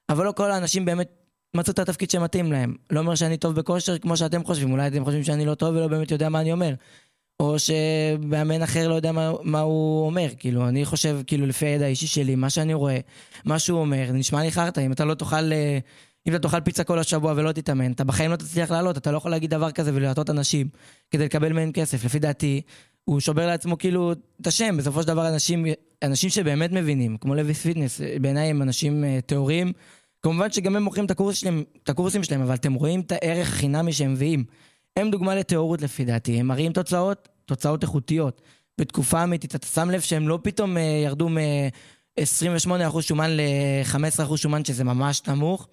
אבל לא כל האנשים באמת מצאו את התפקיד שמתאים להם. לא אומר שאני טוב בכושר כמו שאתם חושבים, אולי אתם חושבים שאני לא טוב ולא באמת יודע מה אני אומר. או שמאמן אחר לא יודע מה, מה הוא אומר, כאילו, אני חושב, כאילו, לפי הידע האישי שלי, מה שאני רואה, מה שהוא אומר, זה נשמע לי חרטא, אם אתה לא תאכל, אה, אם אתה תאכל פיצה כל השבוע ולא תתאמן, אתה בחיים לא תצליח לעלות, אתה לא יכול להגיד דבר כזה ולהטות אנשים כדי לקבל מהם כסף. לפי דעתי, הוא שובר לעצמו כאילו את השם, בסופו של דבר אנשים, אנשים שבאמת מבינים, כמו לוי פיטנס, בעיניי הם אנשים אה, טהורים, כמובן שגם הם מוכרים את, הקורס שלהם, את הקורסים שלהם, אבל אתם רואים את הערך החינמי שהם מביאים. הם דוגמה לטהורות לפי דעתי, הם מראים תוצאות, תוצאות איכותיות. בתקופה אמיתית, אתה שם לב שהם לא פתאום אה, ירדו מ-28% שומן ל-15% שומן, שזה ממש נמוך,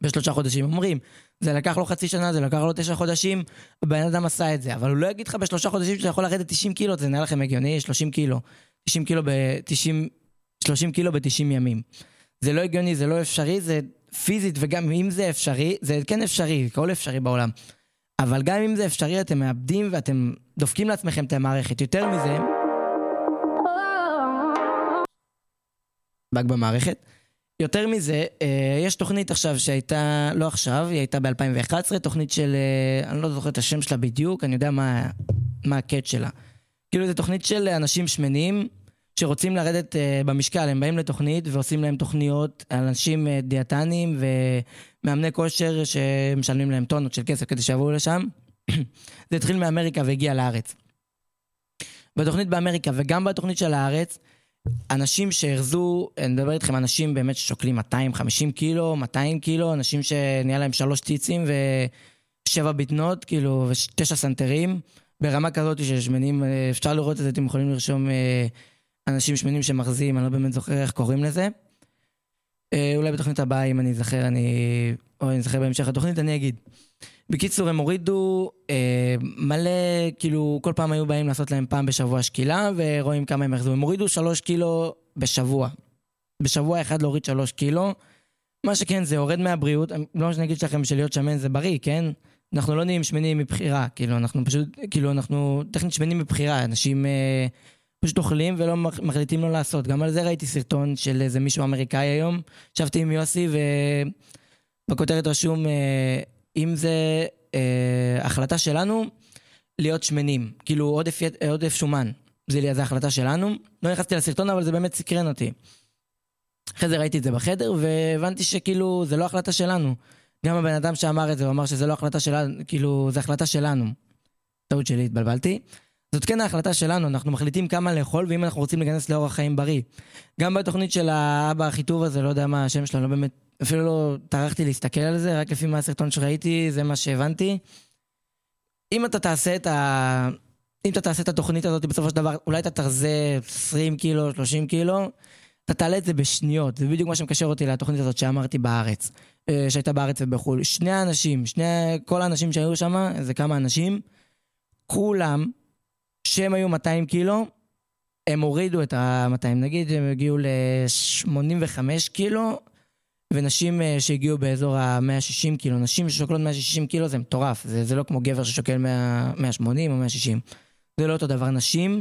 בשלושה חודשים. אומרים, זה לקח לו חצי שנה, זה לקח לו תשע חודשים, הבן אדם עשה את זה, אבל הוא לא יגיד לך בשלושה חודשים שאתה יכול לרדת 90 קילו, זה נראה לכם הגיוני, 30 קילו. 90 קילו ב-90, 30 קילו ב-90 ימים. זה לא הגיוני, זה לא אפשרי, זה פיזית, וגם אם זה אפשרי, זה כן אפשרי, הכל אפשרי בעולם. אבל גם אם זה אפשרי, אתם מאבדים ואתם דופקים לעצמכם את המערכת. יותר מזה... באג במערכת. יותר מזה, אה, יש תוכנית עכשיו שהייתה, לא עכשיו, היא הייתה ב-2011, תוכנית של, אה, אני לא זוכר את השם שלה בדיוק, אני יודע מה, מה הקאט שלה. כאילו זו תוכנית של אנשים שמנים שרוצים לרדת אה, במשקל, הם באים לתוכנית ועושים להם תוכניות על אנשים דיאטנים ומאמני כושר שמשלמים להם טונות של כסף כדי שיבואו לשם. זה התחיל מאמריקה והגיע לארץ. בתוכנית באמריקה וגם בתוכנית של הארץ, אנשים שהרזו, אני מדבר איתכם, אנשים באמת ששוקלים 250 קילו, 200 קילו, אנשים שנהיה להם שלוש טיצים ושבע בטנות, כאילו, ותשע סנטרים, ברמה כזאת ששמנים, אפשר לראות את זה, אתם יכולים לרשום אה, אנשים שמנים שמחזים, אני לא באמת זוכר איך קוראים לזה. אה, אולי בתוכנית הבאה, אם אני אזכר, אני... או אני אזכר בהמשך התוכנית, אני אגיד. בקיצור, הם הורידו אה, מלא, כאילו, כל פעם היו באים לעשות להם פעם בשבוע שקילה, ורואים כמה הם יחזרו. הם הורידו שלוש קילו בשבוע. בשבוע אחד להוריד שלוש קילו. מה שכן, זה יורד מהבריאות. לא מה שאני אגיד לכם שלהיות שמן זה בריא, כן? אנחנו לא נהיים שמנים מבחירה. כאילו, אנחנו פשוט, כאילו, אנחנו טכנית שמנים מבחירה. אנשים אה, פשוט אוכלים ולא מחליטים לא לעשות. גם על זה ראיתי סרטון של איזה מישהו אמריקאי היום. ישבתי עם יוסי, ובכותרת רשום... אה, אם זה אה, החלטה שלנו להיות שמנים, כאילו עודף, עודף שומן, זה, זה החלטה שלנו. לא נכנסתי לסרטון, אבל זה באמת סקרן אותי. אחרי זה ראיתי את זה בחדר, והבנתי שכאילו, זה לא החלטה שלנו. גם הבן אדם שאמר את זה, הוא אמר שזה לא החלטה שלנו, כאילו, זה החלטה שלנו. טעות שלי, התבלבלתי. זאת כן ההחלטה שלנו, אנחנו מחליטים כמה לאכול, ואם אנחנו רוצים להיכנס לאורח חיים בריא. גם בתוכנית של האבא החיטוב הזה, לא יודע מה השם שלו, לא באמת אפילו לא טרחתי להסתכל על זה, רק לפי מה הסרטון שראיתי, זה מה שהבנתי. אם אתה תעשה את ה... אם אתה תעשה את התוכנית הזאת, בסופו של דבר, אולי אתה תרזה 20 קילו, 30 קילו, אתה תעלה את זה בשניות. זה בדיוק מה שמקשר אותי לתוכנית הזאת שאמרתי בארץ, אה, שהייתה בארץ ובחו"ל. שני האנשים, שני, כל האנשים שהיו שם, זה כמה אנשים, כולם, שהם היו 200 קילו, הם הורידו את ה-200. נגיד, הם הגיעו ל-85 קילו, ונשים אה, שהגיעו באזור ה-160 קילו, נשים ששוקלות 160 קילו זה מטורף, זה, זה לא כמו גבר ששוקל 100, 180 או 160. זה לא אותו דבר. נשים,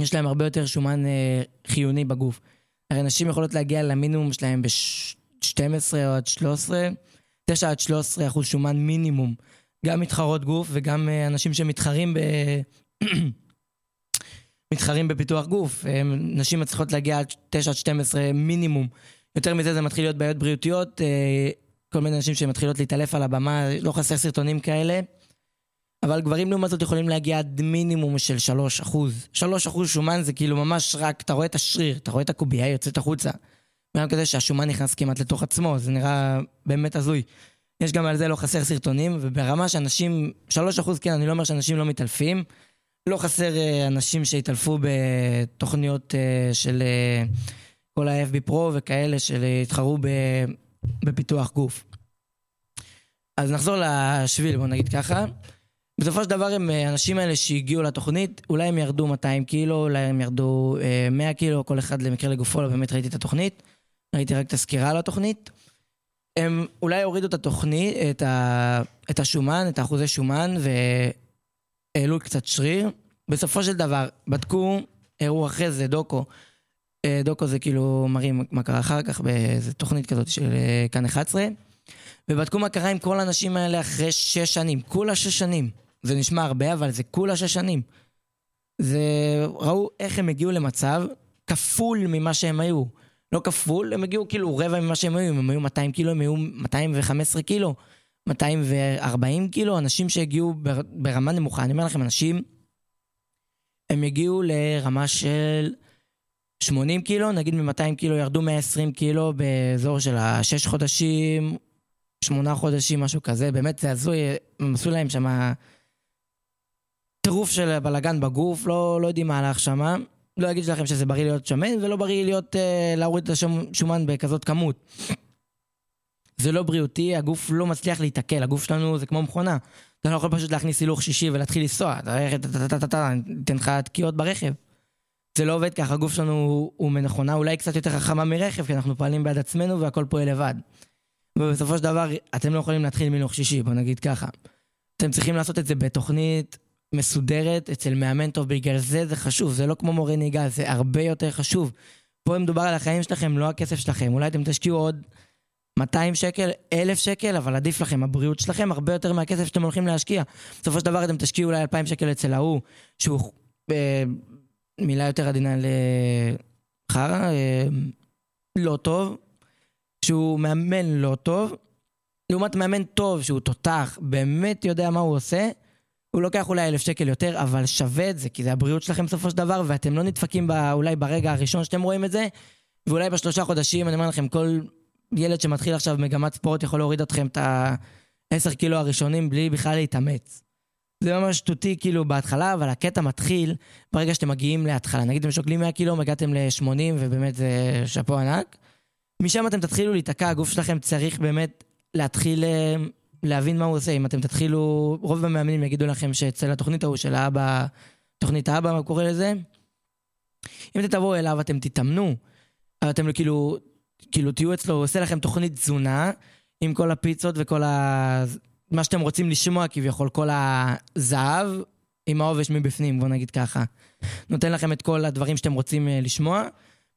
יש להם הרבה יותר שומן אה, חיוני בגוף. הרי נשים יכולות להגיע למינימום שלהם ב-12 או עד 13, 9 עד 13 אחוז שומן מינימום. גם מתחרות גוף וגם אה, אנשים שמתחרים ב... מתחרים בפיתוח גוף. נשים מצליחות להגיע עד 9 עד 12 מינימום. יותר מזה זה מתחיל להיות בעיות בריאותיות, אה, כל מיני אנשים שמתחילות להתעלף על הבמה, לא חסר סרטונים כאלה. אבל גברים לעומת זאת יכולים להגיע עד מינימום של 3 אחוז. 3 אחוז שומן זה כאילו ממש רק, אתה רואה את השריר, אתה רואה את הקובייה יוצאת החוצה. גם כזה שהשומן נכנס כמעט לתוך עצמו, זה נראה באמת הזוי. יש גם על זה לא חסר סרטונים, וברמה שאנשים, 3 אחוז כן, אני לא אומר שאנשים לא מתעלפים. לא חסר אה, אנשים שהתעלפו בתוכניות אה, של... כל ה-FB Pro וכאלה שהתחרו בפיתוח גוף. אז נחזור לשביל, בוא נגיד ככה. בסופו של דבר האנשים האלה שהגיעו לתוכנית, אולי הם ירדו 200 קילו, אולי הם ירדו 100 אה, קילו, כל אחד למקרה לגופו, לא באמת ראיתי את התוכנית. ראיתי רק את הסקירה על התוכנית. הם אולי הורידו את התוכנית, את, ה, את השומן, את האחוזי שומן, והעלו קצת שריר. בסופו של דבר, בדקו, הראו אחרי זה דוקו, אה, דוקו זה כאילו מראים מה קרה אחר כך באיזה תוכנית כזאת של אה, כאן 11. ובדקו מה קרה עם כל האנשים האלה אחרי שש שנים. כולה שש שנים. זה נשמע הרבה, אבל זה כולה שש שנים. זה... ראו איך הם הגיעו למצב כפול ממה שהם היו. לא כפול, הם הגיעו כאילו רבע ממה שהם היו. אם הם היו 200 קילו, הם היו 215 קילו. 240 קילו, אנשים שהגיעו ברמה נמוכה. אני אומר לכם, אנשים, הם הגיעו לרמה של 80 קילו, נגיד מ-200 קילו ירדו 120 קילו באזור של ה-6 חודשים, 8 חודשים, משהו כזה, באמת זה הזוי, הם עשו להם שם טירוף של בלאגן בגוף, לא, לא יודעים מה הלך שם. לא אגיד לכם שזה בריא להיות שמן, ולא בריא להיות, אה, להוריד את השומן בכזאת כמות. זה לא בריאותי, הגוף לא מצליח להתעכל, הגוף שלנו זה כמו מכונה. אתה לא יכול פשוט להכניס הילוך שישי ולהתחיל לנסוע, אתה אתן לך תקיעות ברכב. זה לא עובד ככה, הגוף שלנו הוא, מנכונה אולי קצת יותר חכמה מרכב, כי אנחנו פועלים בעד עצמנו והכל פועל לבד. ובסופו של דבר, אתם לא יכולים להתחיל מלוך שישי, בוא נגיד ככה. אתם צריכים לעשות את זה בתוכנית מסודרת, אצל מאמן טוב, בגלל זה זה חשוב, זה לא כמו מורה נהיגה, זה הרבה יותר חשוב. פה מדובר על החיים שלכם, לא הכסף שלכם. אולי אתם תשקיעו עוד 200 שקל, 1,000 שקל, אבל עדיף לכם, הבריאות שלכם הרבה יותר מהכסף שאתם הולכים להשקיע. בסופו של דבר אתם תשקיעו אולי 2,000 שקל אצל ההוא, שהוא אה, מילה יותר עדינה לחרא, אה, לא טוב, שהוא מאמן לא טוב, לעומת מאמן טוב שהוא תותח, באמת יודע מה הוא עושה, הוא לוקח אולי אלף שקל יותר, אבל שווה את זה, כי זה הבריאות שלכם בסופו של דבר, ואתם לא נדפקים בא, אולי ברגע הראשון שאתם רואים את זה, ואולי בשלושה חודשים, אני אומר לכם, כל ילד שמתחיל עכשיו מגמת ספורט יכול להוריד אתכם את ה-10 קילו הראשונים בלי בכלל להתאמץ. זה ממש שטותי כאילו בהתחלה, אבל הקטע מתחיל ברגע שאתם מגיעים להתחלה. נגיד אתם שוקלים 100 קילו, הגעתם ל-80 ובאמת זה שאפו ענק. משם אתם תתחילו להיתקע, הגוף שלכם צריך באמת להתחיל אה, להבין מה הוא עושה. אם אתם תתחילו, רוב המאמנים יגידו לכם שאצל התוכנית ההוא של האבא, תוכנית האבא, מה קורא לזה? אם אתם תבואו אליו, אתם תתאמנו, אתם כאילו, כאילו תהיו אצלו, הוא עושה לכם תוכנית תזונה, עם כל הפיצות וכל ה... מה שאתם רוצים לשמוע כביכול, כל הזהב עם העובש מבפנים, בוא נגיד ככה. נותן לכם את כל הדברים שאתם רוצים אה, לשמוע.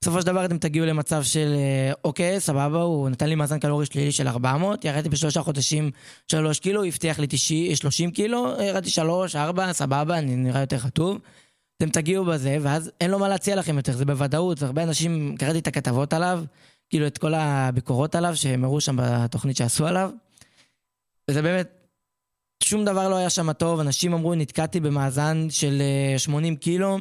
בסופו של דבר אתם תגיעו למצב של אה, אוקיי, סבבה, הוא נתן לי מאזן קלורי שלילי של 400, ירדתי בשלושה חודשים 3 קילו, הבטיח לי 90, 30 קילו, ירדתי 3, 4, סבבה, אני נראה יותר חטוב. אתם תגיעו בזה, ואז אין לו מה להציע לכם יותר, זה בוודאות. הרבה אנשים, קראתי את הכתבות עליו, כאילו את כל הביקורות עליו, שהם הראו שם בתוכנית שעשו עליו. וזה באמת, שום דבר לא היה שם טוב, אנשים אמרו, נתקעתי במאזן של 80 אה, קילו,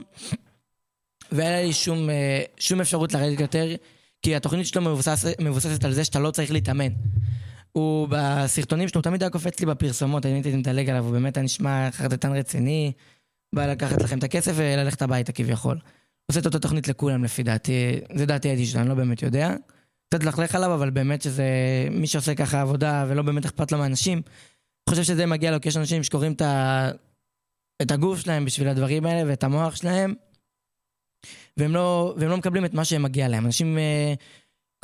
ואין לי שום, אה, שום אפשרות לרדת יותר, כי התוכנית שלו מבוסס, מבוססת על זה שאתה לא צריך להתאמן. הוא בסרטונים שלו, הוא תמיד היה קופץ לי בפרסומות, אני הייתי מדלג עליו, הוא באמת היה נשמע חרטטן רציני, בא לקחת לכם את הכסף וללכת הביתה כביכול. עושה את אותה תוכנית לכולם לפי דעתי, זה דעתי האישית אני לא באמת יודע. קצת לכלך עליו, אבל באמת שזה מי שעושה ככה עבודה ולא באמת אכפת לו מאנשים, חושב שזה מגיע לו, כי יש אנשים שקוראים את, ה... את הגוף שלהם בשביל הדברים האלה ואת המוח שלהם, והם לא, והם לא מקבלים את מה שהם מגיע להם. אנשים אה,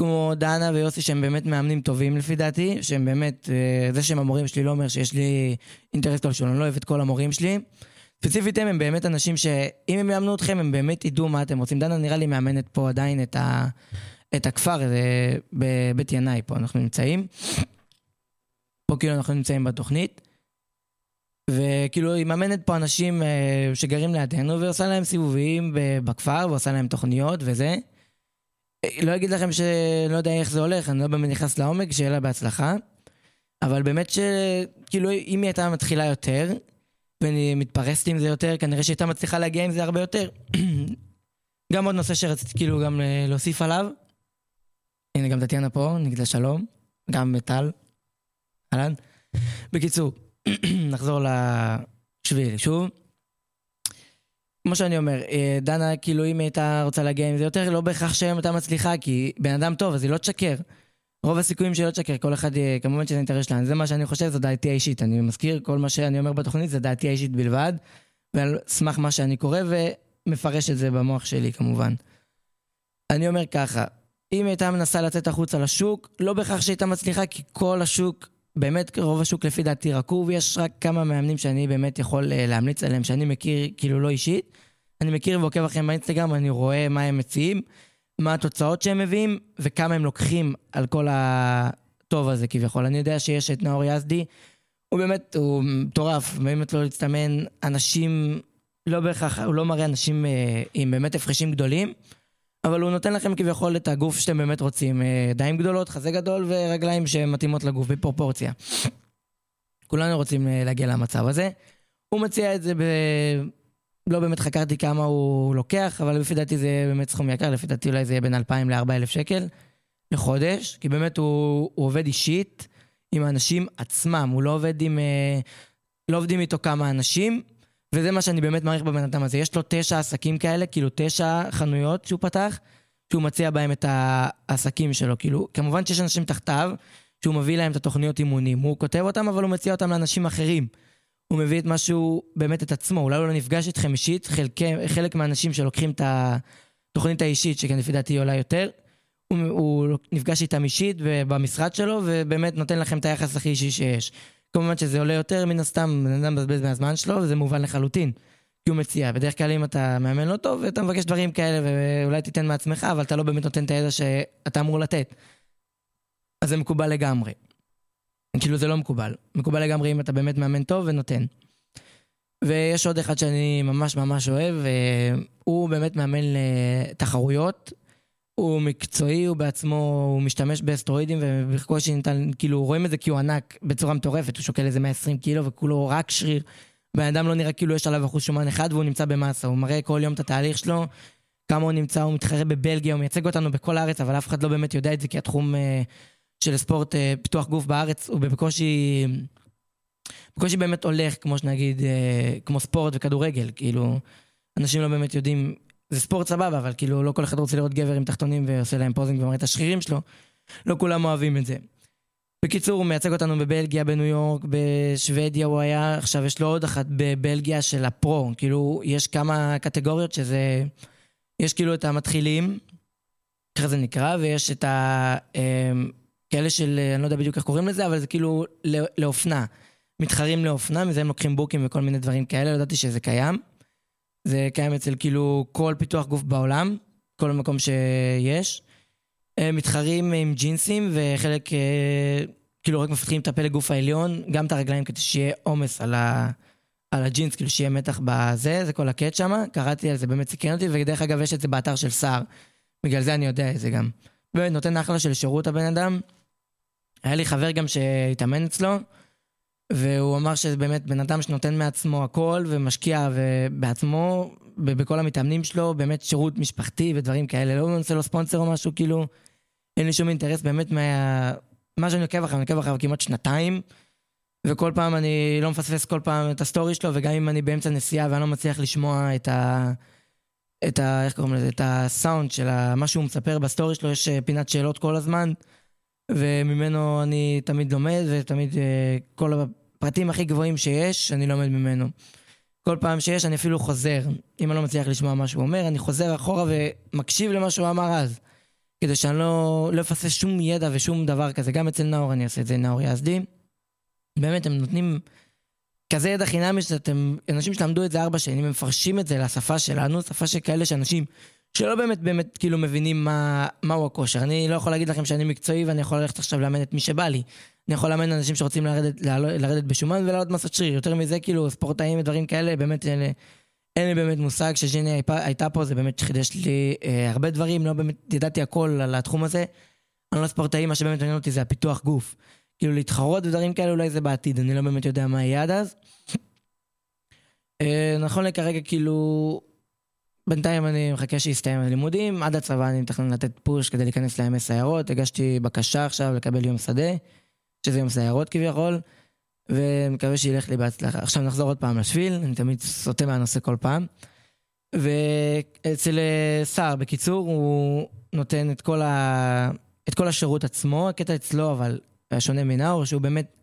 כמו דנה ויוסי שהם באמת מאמנים טובים לפי דעתי, שהם באמת, אה, זה שהם המורים שלי לא אומר שיש לי אינטרס כלשהו, אני לא אוהב את כל המורים שלי. ספציפית הם, הם באמת אנשים שאם הם יאמנו אתכם, הם באמת ידעו מה אתם רוצים. דנה נראה לי מאמנת פה עדיין את, ה, את הכפר, זה בבית ינאי פה אנחנו נמצאים. פה כאילו אנחנו נמצאים בתוכנית. וכאילו היא מאמנת פה אנשים אה, שגרים לידינו ועושה להם סיבובים בכפר ועושה להם תוכניות וזה. לא אגיד לכם שלא יודע איך זה הולך, אני לא באמת נכנס לעומק, שיהיה לה בהצלחה. אבל באמת שכאילו אם היא הייתה מתחילה יותר, ואני מתפרסת עם זה יותר, כנראה שהיא הייתה מצליחה להגיע עם זה הרבה יותר. גם עוד נושא שרציתי כאילו גם אה, להוסיף עליו. הנה גם טטיאנה פה, נגיד לה שלום. גם טל. אהלן. בקיצור, נחזור לשביעי שוב. כמו שאני אומר, אה, דנה, כאילו אם הייתה רוצה להגיע עם זה יותר, לא בהכרח שהיום הייתה מצליחה, כי בן אדם טוב, אז היא לא תשקר. רוב הסיכויים שלא תשקר, כל אחד, כמובן שזה אינטרס שלנו. זה מה שאני חושב, זו דעתי האישית. אני מזכיר, כל מה שאני אומר בתוכנית זה דעתי האישית בלבד, ועל סמך מה שאני קורא ומפרש את זה במוח שלי כמובן. אני אומר ככה, אם היא הייתה מנסה לצאת החוצה לשוק, לא בהכרח שהייתה מצליחה, כי כל השוק באמת רוב השוק לפי דעתי רקוב, יש רק כמה מאמנים שאני באמת יכול אה, להמליץ עליהם, שאני מכיר כאילו לא אישית. אני מכיר ועוקב אחריהם באינסטגרם, אני רואה מה הם מציעים, מה התוצאות שהם מביאים, וכמה הם לוקחים על כל הטוב הזה כביכול. אני יודע שיש את נאור יזדי, הוא באמת, הוא מטורף, באמת לא להצטמן, אנשים, לא בהכרח, הוא לא מראה אנשים אה, עם באמת הפרשים גדולים. אבל הוא נותן לכם כביכול את הגוף שאתם באמת רוצים. אה, ידיים גדולות, חזה גדול ורגליים שמתאימות לגוף בפרופורציה. כולנו רוצים אה, להגיע למצב הזה. הוא מציע את זה ב... לא באמת חקרתי כמה הוא לוקח, אבל לפי דעתי זה באמת סכום יקר, לפי דעתי אולי זה יהיה בין 2,000 ל-4,000 שקל לחודש, כי באמת הוא, הוא עובד אישית עם האנשים עצמם, הוא לא עובד עם... אה, לא עובדים איתו כמה אנשים, וזה מה שאני באמת מעריך בבן אדם הזה. יש לו תשע עסקים כאלה, כאילו תשע חנויות שהוא פתח, שהוא מציע בהם את העסקים שלו. כאילו, כמובן שיש אנשים תחתיו, שהוא מביא להם את התוכניות אימונים. הוא כותב אותם, אבל הוא מציע אותם לאנשים אחרים. הוא מביא את משהו, באמת את עצמו. אולי הוא לא נפגש איתכם אישית, חלק, חלק מהאנשים שלוקחים את התוכנית האישית, שכן לפי דעתי עולה יותר, הוא, הוא נפגש איתם אישית במשרד שלו, ובאמת נותן לכם את היחס הכי אישי שיש. כמובן שזה עולה יותר, מן הסתם, בן אדם מבזבז מהזמן שלו, וזה מובן לחלוטין. כי הוא מציע. בדרך כלל אם אתה מאמן לא טוב, ואתה מבקש דברים כאלה, ואולי תיתן מעצמך, אבל אתה לא באמת נותן את הידע שאתה אמור לתת. אז זה מקובל לגמרי. כאילו זה לא מקובל. מקובל לגמרי אם אתה באמת מאמן טוב ונותן. ויש עוד אחד שאני ממש ממש אוהב, הוא באמת מאמן לתחרויות. הוא מקצועי, הוא בעצמו, הוא משתמש באסטרואידים ובקושי ניתן, כאילו רואים את זה כי הוא ענק בצורה מטורפת, הוא שוקל איזה 120 קילו וכולו רק שריר. בן אדם לא נראה כאילו יש עליו אחוז שומן אחד והוא נמצא במאסה, הוא מראה כל יום את התהליך שלו, כמה הוא נמצא, הוא מתחרה בבלגיה, הוא מייצג אותנו בכל הארץ, אבל אף אחד לא באמת יודע את זה כי התחום uh, של ספורט uh, פיתוח גוף בארץ הוא בקושי, בקושי באמת הולך, כמו שנגיד, uh, כמו ספורט וכדורגל, כאילו, אנשים לא באמת יודעים זה ספורט סבבה, אבל כאילו לא כל אחד רוצה לראות גבר עם תחתונים ועושה להם פוזינג ומראה את השרירים שלו. לא כולם אוהבים את זה. בקיצור, הוא מייצג אותנו בבלגיה, בניו יורק, בשוודיה הוא היה, עכשיו יש לו עוד אחת בבלגיה של הפרו. כאילו, יש כמה קטגוריות שזה... יש כאילו את המתחילים, ככה זה נקרא, ויש את ה... אמ, כאלה של, אני לא יודע בדיוק איך קוראים לזה, אבל זה כאילו לאופנה. מתחרים לאופנה, מזה הם לוקחים בוקים וכל מיני דברים כאלה, לא ידעתי שזה קיים. זה קיים אצל כאילו כל פיתוח גוף בעולם, כל מקום שיש. מתחרים עם ג'ינסים, וחלק אה, כאילו רק מפתחים את הפלג גוף העליון, גם את הרגליים כדי שיהיה עומס על, ה, על הג'ינס, כאילו שיהיה מתח בזה, זה כל הקט שם. קראתי על זה, באמת סיכן אותי, ודרך אגב יש את זה באתר של סער. בגלל זה אני יודע את זה גם. באמת נותן אחלה של שירות הבן אדם. היה לי חבר גם שהתאמן אצלו, והוא אמר שזה באמת בן אדם שנותן מעצמו הכל ומשקיע בעצמו, בכל המתאמנים שלו, באמת שירות משפחתי ודברים כאלה. לא נעשה לו ספונסר או משהו, כאילו, אין לי שום אינטרס באמת מה... מה שאני עוקב אחריו, אני עוקב אחריו כמעט שנתיים, וכל פעם אני לא מפספס כל פעם את הסטורי שלו, וגם אם אני באמצע נסיעה ואני לא מצליח לשמוע את ה... את ה... איך קוראים לזה? את הסאונד של ה... מה שהוא מספר בסטורי שלו, יש אה, פינת שאלות כל הזמן, וממנו אני תמיד לומד, ותמיד אה, כל הפרטים הכי גבוהים שיש, אני לומד ממנו. כל פעם שיש אני אפילו חוזר. אם אני לא מצליח לשמוע מה שהוא אומר, אני חוזר אחורה ומקשיב למה שהוא אמר אז. כדי שאני לא, לא אפספס שום ידע ושום דבר כזה. גם אצל נאור אני אעשה את זה, נאור יזדי. באמת, הם נותנים כזה ידע חינמי שאתם, אנשים שלמדו את זה ארבע שנים, הם מפרשים את זה לשפה שלנו, שפה של כאלה שאנשים שלא באמת באמת כאילו מבינים מה, מהו הכושר. אני לא יכול להגיד לכם שאני מקצועי ואני יכול ללכת עכשיו לאמן את מי שבא לי. אני יכול לאמן אנשים שרוצים לרדת, לרדת בשומן ולעלות מסת שריר. יותר מזה, כאילו, ספורטאים ודברים כאלה, באמת אלה... אין לי באמת מושג שג'יני הייתה פה, זה באמת חידש לי אה, הרבה דברים, לא באמת ידעתי הכל על התחום הזה. אני לא ספורטאי, מה שבאמת מעניין אותי זה הפיתוח גוף. כאילו להתחרות ודברים כאלה אולי זה בעתיד, אני לא באמת יודע מה יהיה עד אז. אה, נכון לכרגע כאילו, בינתיים אני מחכה שיסתיים הלימודים, עד הצבא אני מתכנן לתת פוש כדי להיכנס לימי סיירות, הגשתי בקשה עכשיו לקבל יום שדה, שזה יום סיירות כביכול. ומקווה שילך לי בהצלחה. עכשיו נחזור עוד פעם לשביל, אני תמיד סוטה מהנושא כל פעם. ואצל אה, סער, בקיצור, הוא נותן את כל, ה... את כל השירות עצמו, הקטע אצלו, אבל השונה מנאור, שהוא באמת,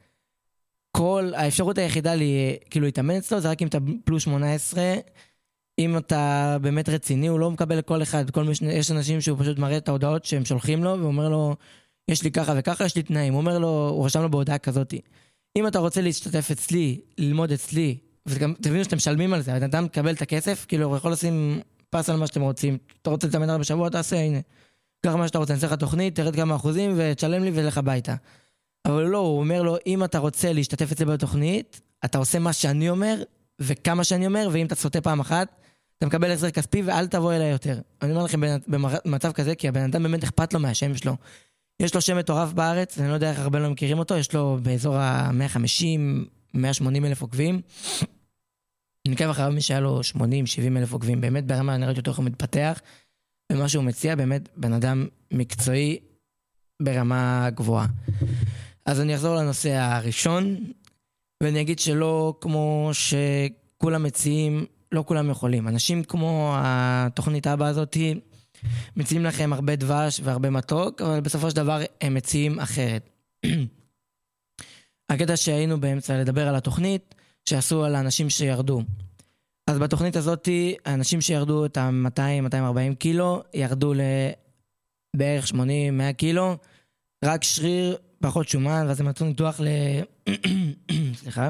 כל, האפשרות היחידה לי, כאילו להתאמן אצלו זה רק אם אתה פלוס 18. אם אתה באמת רציני, הוא לא מקבל לכל אחד. כל מש... יש אנשים שהוא פשוט מראה את ההודעות שהם שולחים לו, ואומר לו, יש לי ככה וככה, יש לי תנאים. הוא אומר לו, הוא רשם לו בהודעה כזאתי. אם אתה רוצה להשתתף אצלי, ללמוד אצלי, וגם תבינו שאתם משלמים על זה, הבן אדם מקבל את הכסף, כאילו הוא יכול לשים פס על מה שאתם רוצים. אתה רוצה להתאמן הרבה בשבוע, תעשה, הנה. קח מה שאתה רוצה, אני אעשה לך תוכנית, תרד כמה אחוזים ותשלם לי ולך הביתה. אבל לא, הוא אומר לו, אם אתה רוצה להשתתף אצלי בתוכנית, אתה עושה מה שאני אומר, וכמה שאני אומר, ואם אתה סוטה פעם אחת, אתה מקבל החזר כספי ואל תבוא אליי יותר. אני אומר לכם במצב כזה, כי הבן אדם באמת אכפת לו מהשם שלו. יש לו שם מטורף בארץ, אני לא יודע איך הרבה לא מכירים אותו, יש לו באזור ה-150, 180 אלף עוקבים. אני עוקב אחריו מי שהיה לו 80, 70 אלף עוקבים, באמת ברמה נראית יותר יכול מתפתח, ומה שהוא מציע באמת בן אדם מקצועי ברמה גבוהה. אז אני אחזור לנושא הראשון, ואני אגיד שלא כמו שכולם מציעים, לא כולם יכולים. אנשים כמו התוכנית אבא הזאתי, מציעים לכם הרבה דבש והרבה מתוק, אבל בסופו של דבר הם מציעים אחרת. הקטע שהיינו באמצע לדבר על התוכנית, שעשו על האנשים שירדו. אז בתוכנית הזאת, האנשים שירדו את ה-200-240 קילו, ירדו לבערך 80-100 קילו, רק שריר, פחות שומן, ואז הם עשו ניתוח ל... סליחה.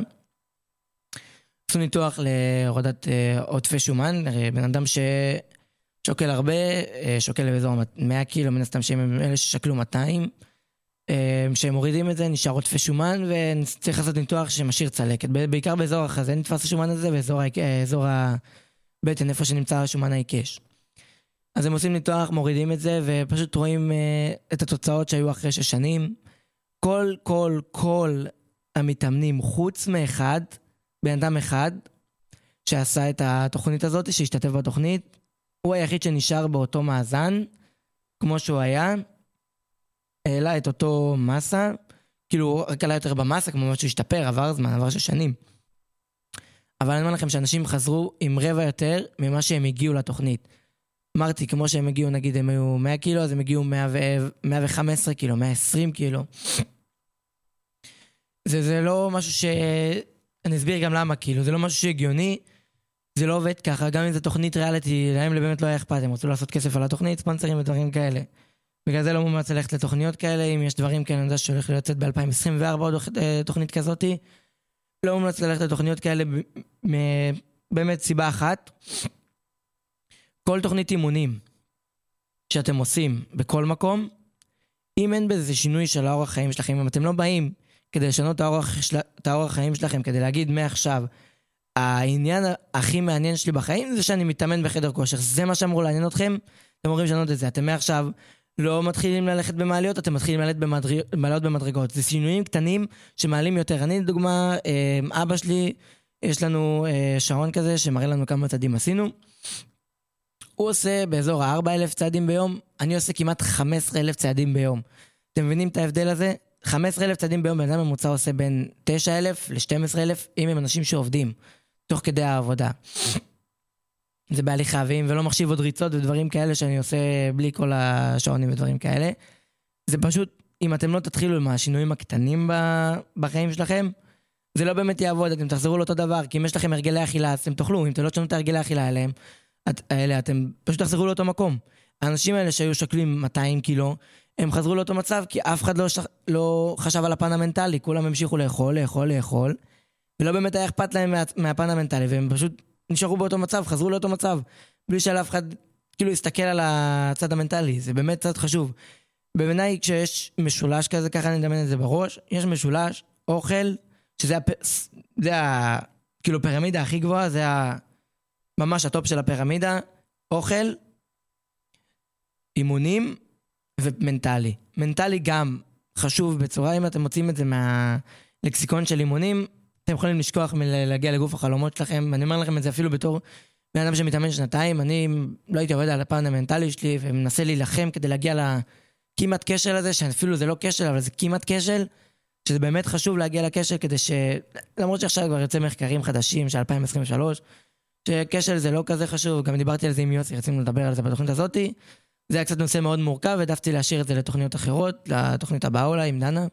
עשו ניתוח להורדת אה, עודפי שומן, בן אדם ש... שוקל הרבה, אה, שוקל באזור 100 קילו, מן הסתם שהם אלה ששקלו 200. אה, כשהם מורידים את זה נשאר עודפי שומן וצריך לעשות ניתוח שמשאיר צלקת. בעיקר באזור החזה נתפס השומן הזה באזור הבטן, איפה שנמצא השומן העיקש. אז הם עושים ניתוח, מורידים את זה ופשוט רואים אה, את התוצאות שהיו אחרי שש שנים. כל, כל, כל המתאמנים, חוץ מאחד, בן אדם אחד, שעשה את התוכנית הזאת, שהשתתף בתוכנית, הוא היחיד שנשאר באותו מאזן, כמו שהוא היה, העלה את אותו מסה, כאילו רק עלה יותר במסה, כמו שהוא השתפר, עבר זמן, עבר שש שנים. אבל אני אומר לכם שאנשים חזרו עם רבע יותר ממה שהם הגיעו לתוכנית. אמרתי, כמו שהם הגיעו, נגיד הם היו 100 קילו, אז הם הגיעו 100 ו... 115 קילו, 120 קילו. זה, זה לא משהו ש... אני אסביר גם למה, כאילו, זה לא משהו שהגיוני, זה לא עובד ככה, גם אם זו תוכנית ריאליטי, להם באמת לא היה אכפת, הם רצו לעשות כסף על התוכנית, ספונסרים ודברים כאלה. בגלל זה לא מומלץ ללכת לתוכניות כאלה, אם יש דברים כאלה, אני יודע שהולך לצאת ב-2024 עוד אה, תוכנית כזאתי. לא מומלץ ללכת לתוכניות כאלה באמת סיבה אחת. כל תוכנית אימונים שאתם עושים בכל מקום, אם אין בזה שינוי של האורח חיים שלכם, אם אתם לא באים כדי לשנות את האורח. את האורח חיים שלכם, כדי להגיד מעכשיו, העניין הכי מעניין שלי בחיים זה שאני מתאמן בחדר כושר. זה מה שאמרו לעניין אתכם, אתם אמורים לשנות את זה. אתם מעכשיו לא מתחילים ללכת במעליות, אתם מתחילים ללכת במדרג... במעליות במדרגות. זה שינויים קטנים שמעלים יותר. אני לדוגמה, אה, אבא שלי, יש לנו אה, שעון כזה שמראה לנו כמה צעדים עשינו. הוא עושה באזור ה-4,000 צעדים ביום, אני עושה כמעט 15,000 צעדים ביום. אתם מבינים את ההבדל הזה? 15,000 צעדים ביום, בן אדם ממוצע עושה בין 9,000 ל-12,000, אם הם אנשים שעובדים, תוך כדי העבודה. זה בהליכה, ואם ולא מחשיב עוד ריצות ודברים כאלה שאני עושה בלי כל השעונים ודברים כאלה. זה פשוט, אם אתם לא תתחילו עם השינויים הקטנים בחיים שלכם, זה לא באמת יעבוד, אתם תחזרו לאותו דבר, כי אם יש לכם הרגלי אכילה, אז אתם תאכלו, אם אתם לא תשנו את הרגלי האכילה האלה, את, האלה, אתם פשוט תחזרו לאותו מקום. האנשים האלה שהיו שוקלים 200 קילו, הם חזרו לאותו מצב, כי אף אחד לא, ש... לא חשב על הפן המנטלי, כולם המשיכו לאכול, לאכול, לאכול, ולא באמת היה אכפת להם מה... מהפן המנטלי, והם פשוט נשארו באותו מצב, חזרו לאותו מצב, בלי שאף אחד כאילו יסתכל על הצד המנטלי, זה באמת צד חשוב. בעיניי כשיש משולש כזה, ככה אני מדמיין את זה בראש, יש משולש, אוכל, שזה הפ... זה ה... כאילו פירמידה הכי גבוהה, זה ה... ממש ה top של הפירמידה, אוכל, אימונים ומנטלי. מנטלי גם חשוב בצורה, אם אתם מוצאים את זה מהלקסיקון של אימונים, אתם יכולים לשכוח מלהגיע לגוף החלומות שלכם. אני אומר לכם את זה אפילו בתור בן אדם שמתאמן שנתיים, אני לא הייתי עובד על הפן המנטלי שלי ומנסה להילחם כדי להגיע לכמעט כשל הזה, שאפילו זה לא כשל, אבל זה כמעט כשל. שזה באמת חשוב להגיע לקשר כדי ש... למרות שעכשיו כבר יוצא מחקרים חדשים של 2023, שקשר זה לא כזה חשוב, גם דיברתי על זה עם יוסי, רצינו לדבר על זה בתוכנית הזאתי. זה היה קצת נושא מאוד מורכב, העדפתי להשאיר את זה לתוכניות אחרות, לתוכנית הבאה אולי עם דנה,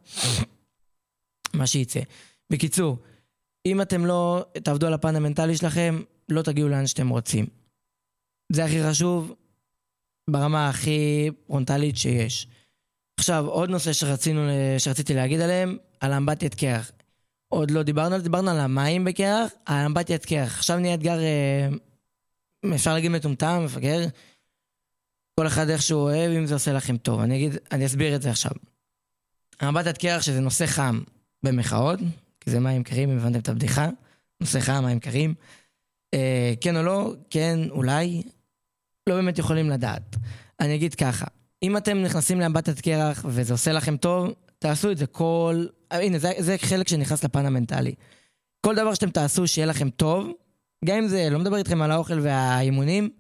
מה שייצא. בקיצור, אם אתם לא תעבדו על הפן המנטלי שלכם, לא תגיעו לאן שאתם רוצים. זה הכי חשוב ברמה הכי פרונטלית שיש. עכשיו, עוד נושא שרצינו, שרציתי להגיד עליהם, על אמבטיית קרח. עוד לא דיברנו דיברנו על המים בקרח, על אמבטיית קרח. עכשיו נהיה אתגר, אה, אפשר להגיד מטומטם, מפגר. כל אחד איך שהוא אוהב, אם זה עושה לכם טוב. אני אגיד, אני אסביר את זה עכשיו. אמבטיית קרח שזה נושא חם, במחאות, כי זה מים קרים, אם הבנתם את הבדיחה. נושא חם, מים קרים. אה, כן או לא, כן, אולי. לא באמת יכולים לדעת. אני אגיד ככה, אם אתם נכנסים לאמבטיית קרח וזה עושה לכם טוב, תעשו את זה כל... הנה, זה, זה חלק שנכנס לפן המנטלי. כל דבר שאתם תעשו שיהיה לכם טוב, גם אם זה, לא מדבר איתכם על האוכל והאימונים,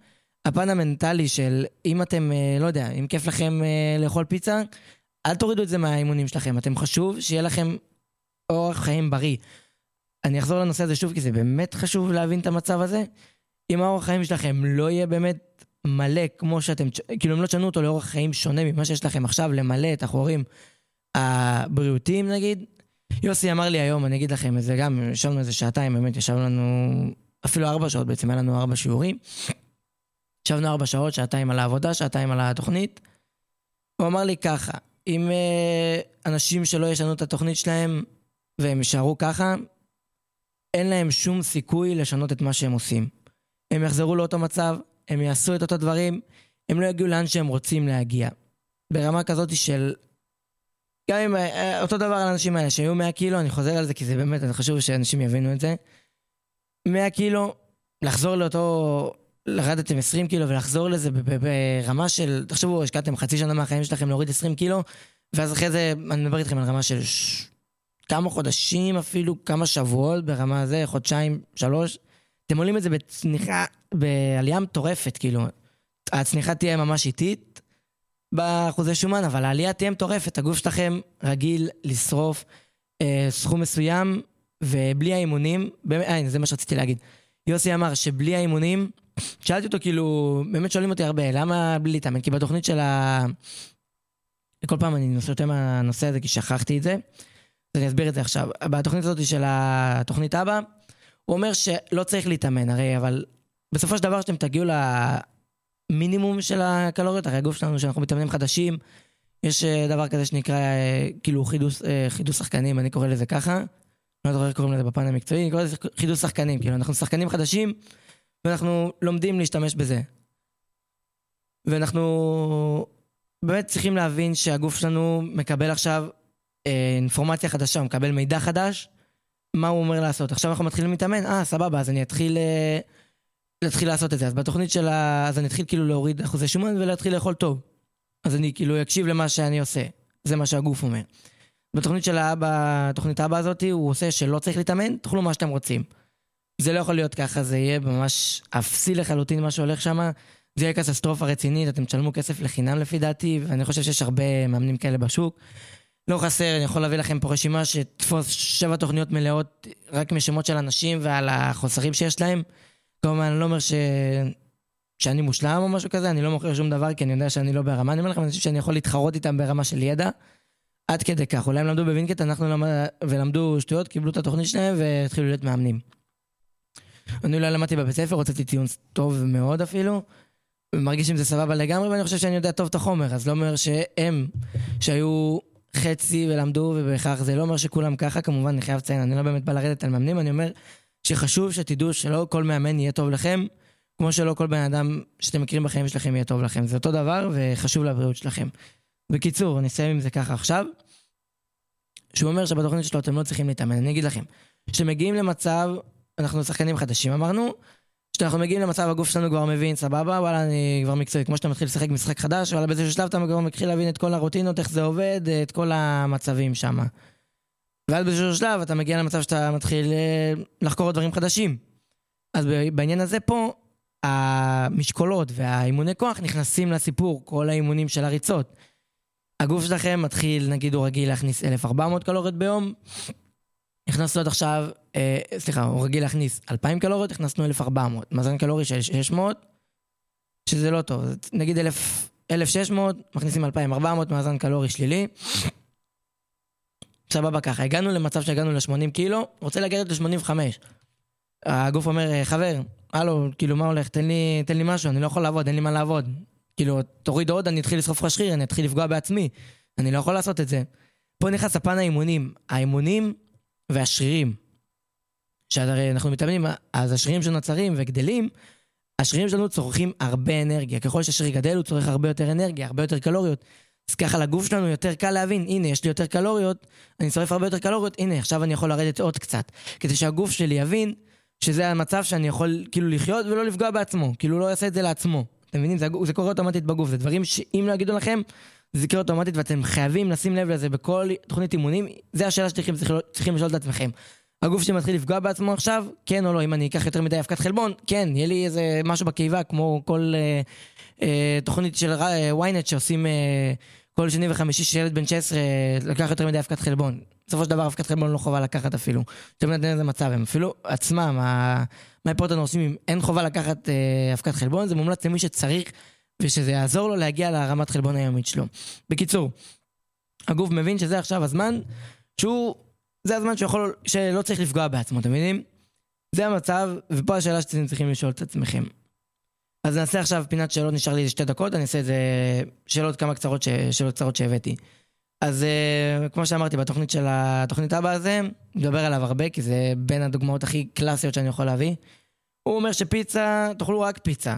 הפן המנטלי של אם אתם, אה, לא יודע, אם כיף לכם אה, לאכול פיצה, אל תורידו את זה מהאימונים שלכם. אתם חשוב שיהיה לכם אורח חיים בריא. אני אחזור לנושא הזה שוב, כי זה באמת חשוב להבין את המצב הזה. אם האורח חיים שלכם לא יהיה באמת מלא כמו שאתם, כאילו אם לא תשנו אותו לאורח חיים שונה ממה שיש לכם עכשיו, למלא את החורים הבריאותיים נגיד. יוסי אמר לי היום, אני אגיד לכם את זה גם, ישבנו איזה שעתיים, באמת ישבנו לנו אפילו ארבע שעות בעצם, היה לנו ארבע שיעורים. ישבנו ארבע שעות, שעתיים על העבודה, שעתיים על התוכנית. הוא אמר לי ככה, אם uh, אנשים שלא ישנו את התוכנית שלהם והם יישארו ככה, אין להם שום סיכוי לשנות את מה שהם עושים. הם יחזרו לאותו מצב, הם יעשו את אותו דברים, הם לא יגיעו לאן שהם רוצים להגיע. ברמה כזאת של... גם אם... אה, אותו דבר על האנשים האלה שהיו 100 קילו, אני חוזר על זה כי זה באמת, זה חשוב שאנשים יבינו את זה. 100 קילו, לחזור לאותו... לרדתם 20 קילו ולחזור לזה ברמה של... תחשבו, השקעתם חצי שנה מהחיים שלכם להוריד 20 קילו, ואז אחרי זה, אני מדבר איתכם על רמה של. כמה חודשים אפילו, כמה שבועות ברמה הזה, חודשיים, שלוש. אתם עולים את זה בצניחה, בעלייה מטורפת, כאילו. הצניחה תהיה ממש איטית באחוזי שומן, אבל העלייה תהיה מטורפת. הגוף שלכם רגיל לשרוף אה, סכום מסוים, ובלי האימונים, באמת, אה, זה מה שרציתי להגיד. יוסי אמר שבלי האימונים, שאלתי אותו כאילו, באמת שואלים אותי הרבה, למה בלי להתאמן? כי בתוכנית של ה... כל פעם אני נושא יותר מהנושא הזה כי שכחתי את זה. אז אני אסביר את זה עכשיו. בתוכנית הזאת של התוכנית אבא, הוא אומר שלא צריך להתאמן, הרי, אבל בסופו של דבר שאתם תגיעו למינימום של הקלוריות, הרי הגוף שלנו, שאנחנו מתאמנים חדשים, יש אה, דבר כזה שנקרא אה, כאילו חידוש, אה, חידוש שחקנים, אני קורא לזה ככה. לא זוכר איך קוראים לזה בפן המקצועי, אני קורא לזה חידוש שחקנים, כאילו אנחנו שחקנים חדשים ואנחנו לומדים להשתמש בזה. ואנחנו באמת צריכים להבין שהגוף שלנו מקבל עכשיו אינפורמציה חדשה, הוא מקבל מידע חדש, מה הוא אומר לעשות. עכשיו אנחנו מתחילים להתאמן, אה, סבבה, אז אני אתחיל, אה, להתחיל לעשות את זה. אז בתוכנית של ה... אז אני אתחיל כאילו להוריד אחוזי שומן ולהתחיל לאכול טוב. אז אני כאילו אקשיב למה שאני עושה. זה מה שהגוף אומר. בתוכנית של האבא, תוכנית האבא הזאת, הוא עושה שלא צריך להתאמן, תאכלו מה שאתם רוצים. זה לא יכול להיות ככה, זה יהיה ממש אפסי לחלוטין מה שהולך שם. זה יהיה קטסטרופה רצינית, אתם תשלמו כסף לחינם לפי דעתי, ואני חושב שיש הרבה מאמנים כאלה בשוק. לא חסר, אני יכול להביא לכם פה רשימה שתפוס שבע תוכניות מלאות רק משמות של אנשים ועל החוסרים שיש להם. כמובן, אני לא אומר ש... שאני מושלם או משהו כזה, אני לא מוכר שום דבר כי אני יודע שאני לא ברמה, אני אומר לכם, אני חושב שאני יכול להתחרות איתם ברמה של ידע. עד כדי כך, אולי הם למדו בווינקט, אנחנו למד... ולמדו שטויות, קיבלו את התוכנית שלהם והתחילו להיות מאמנים. אני אולי למדתי בבית ספר, הוצאתי ציון טוב מאוד אפילו, ומרגיש עם זה סבבה לגמרי, ואני חושב שאני יודע טוב את החומר, אז לא אומר שהם, שהיו חצי ולמדו ובהכרח זה לא אומר שכולם ככה, כמובן אני חייב לציין, אני לא באמת בא לרדת על מאמנים, אני אומר שחשוב שתדעו שלא כל מאמן יהיה טוב לכם, כמו שלא כל בן אדם שאתם מכירים בחיים שלכם יהיה טוב לכם. זה אותו דבר וחשוב לבריאות שלכם. בקיצור, אני אסיים עם זה ככה עכשיו. שהוא אומר שבתוכנית שלו אתם לא צריכים להתאמן. אני אגיד לכם, כשמגיעים למצב, אנחנו שחקנים חדשים אמרנו, כשאנחנו מגיעים למצב הגוף שלנו כבר מבין, סבבה, וואלה, אני כבר מקצועי. כמו שאתה מתחיל לשחק משחק חדש, אבל באיזשהו שלב אתה כבר מתחיל להבין את כל הרוטינות, איך זה עובד, את כל המצבים שם. ואז באיזשהו שלב אתה מגיע למצב שאתה מתחיל אה, לחקור דברים חדשים. אז בעניין הזה פה, המשקולות והאימוני כוח נכנסים לסיפור, כל האימונים של הריצות. הגוף שלכם מתחיל, נגיד הוא רגיל להכניס 1400 קלוריות ביום, הכנסנו עד עכשיו, אה, סליחה, הוא רגיל להכניס 2,000 קלוריות, הכנסנו 1,400. מאזן קלורי של 600, שזה לא טוב. נגיד 1,000, 1,600, מכניסים 2,400, מאזן קלורי שלילי. סבבה ככה, הגענו למצב שהגענו ל-80 קילו, רוצה לגרד ל-85. הגוף אומר, אה, חבר, הלו, כאילו מה הולך? תן לי, תן לי משהו, אני לא יכול לעבוד, אין לי מה לעבוד. כאילו, תוריד עוד, אני אתחיל לשרוף לך שריר, אני אתחיל לפגוע בעצמי. אני לא יכול לעשות את זה. פה נכנס הפן האימונים. האימונים והשרירים. שהרי אנחנו מתאמנים, אז השרירים שנוצרים וגדלים, השרירים שלנו צורכים הרבה אנרגיה. ככל שהשריר גדל, הוא צורך הרבה יותר אנרגיה, הרבה יותר קלוריות. אז ככה לגוף שלנו יותר קל להבין, הנה, יש לי יותר קלוריות, אני שורף הרבה יותר קלוריות, הנה, עכשיו אני יכול לרדת עוד קצת. כדי שהגוף שלי יבין שזה המצב שאני יכול כאילו לחיות ולא לפגוע בעצמו, כאילו לא יעשה את זה לעצמו. אתם מבינים? זה, זה קורה אוטומטית בגוף, זה דברים שאם לא יגידו לכם, זה יקרה אוטומטית ואתם חייבים לשים לב לזה בכל תוכנית אימונים, זה השאלה שצריכים צריכים לשאול את עצמכם. הגוף שלי מתחיל לפגוע בעצמו עכשיו, כן או לא, אם אני אקח יותר מדי אבקת חלבון, כן, יהיה לי איזה משהו בקיבה, כמו כל אה, אה, תוכנית של אה, ynet שעושים אה, כל שני וחמישי שילד בן 16 אה, לקח יותר מדי אבקת חלבון. בסופו של דבר אבקת חלבון לא חובה לקחת אפילו. אתם יודעים איזה מצב הם. אפילו עצמם, המייפורטון עושים, אם אין חובה לקחת אה, אבקת חלבון, זה מומלץ למי שצריך, ושזה יעזור לו להגיע לרמת חלבון היומית שלו. בקיצור, הגוף מבין שזה עכשיו הזמן, שהוא, זה הזמן שיכול, שלא צריך לפגוע בעצמו, אתם מבינים? זה המצב, ופה השאלה שאתם צריכים לשאול את עצמכם. אז נעשה עכשיו פינת שאלות, נשאר לי שתי דקות, אני אעשה איזה שאלות כמה קצרות, ש... שאלות קצרות שהבאתי. אז uh, כמו שאמרתי, בתוכנית של התוכנית אבא הזה, נדבר עליו הרבה, כי זה בין הדוגמאות הכי קלאסיות שאני יכול להביא. הוא אומר שפיצה, תאכלו רק פיצה.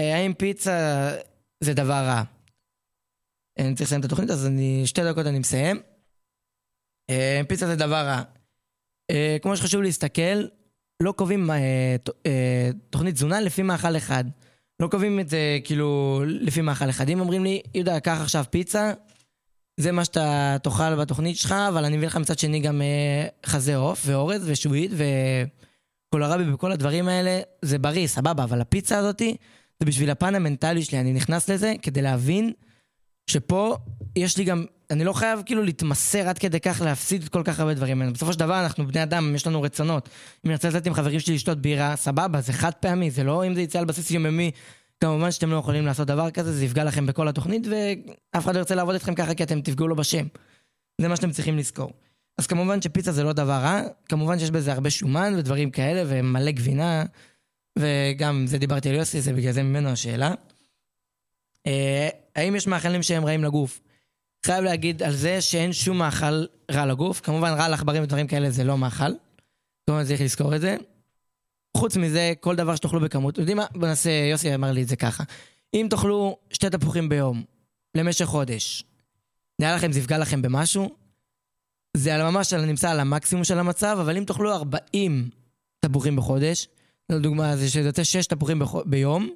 Uh, האם פיצה זה דבר רע? אני צריך לסיים את התוכנית, אז אני, שתי דקות אני מסיים. Uh, פיצה זה דבר רע. כמו שחשוב להסתכל, לא קובעים תוכנית תזונה לפי מאכל אחד. לא קובעים את זה כאילו לפי מאכל אחד. אם אומרים לי, יהודה, קח עכשיו פיצה, זה מה שאתה תאכל בתוכנית שלך, אבל אני מביא לך מצד שני גם אה, חזה עוף ואורז ושועית וקולרבי וכל הדברים האלה, זה בריא, סבבה, אבל הפיצה הזאתי, זה בשביל הפן המנטלי שלי, אני נכנס לזה כדי להבין שפה יש לי גם, אני לא חייב כאילו להתמסר עד כדי כך להפסיד את כל כך הרבה דברים. בסופו של דבר אנחנו בני אדם, יש לנו רצונות. אם אני רוצה לצאת עם חברים שלי לשתות בירה, סבבה, זה חד פעמי, זה לא אם זה יצא על בסיס יומיומי כמובן שאתם לא יכולים לעשות דבר כזה, זה יפגע לכם בכל התוכנית, ואף אחד לא ירצה לעבוד איתכם ככה כי אתם תפגעו לו בשם. זה מה שאתם צריכים לזכור. אז כמובן שפיצה זה לא דבר רע, כמובן שיש בזה הרבה שומן ודברים כאלה, ומלא גבינה, וגם זה דיברתי על יוסי, זה בגלל זה ממנו השאלה. אה, האם יש מאכלים שהם רעים לגוף? חייב להגיד על זה שאין שום מאכל רע לגוף. כמובן, רע לעכברים ודברים כאלה זה לא מאכל. כמובן צריך לזכור את זה. חוץ מזה, כל דבר שתאכלו בכמות. אתם יודעים מה? בוא נעשה, יוסי אמר לי את זה ככה. אם תאכלו שתי תפוחים ביום, למשך חודש, נראה לכם זה יפגע לכם במשהו? זה ממש נמצא על המקסימום של המצב, אבל אם תאכלו 40 תפוחים בחודש, לדוגמה, זה שיוצא 6 תפוחים. ביום,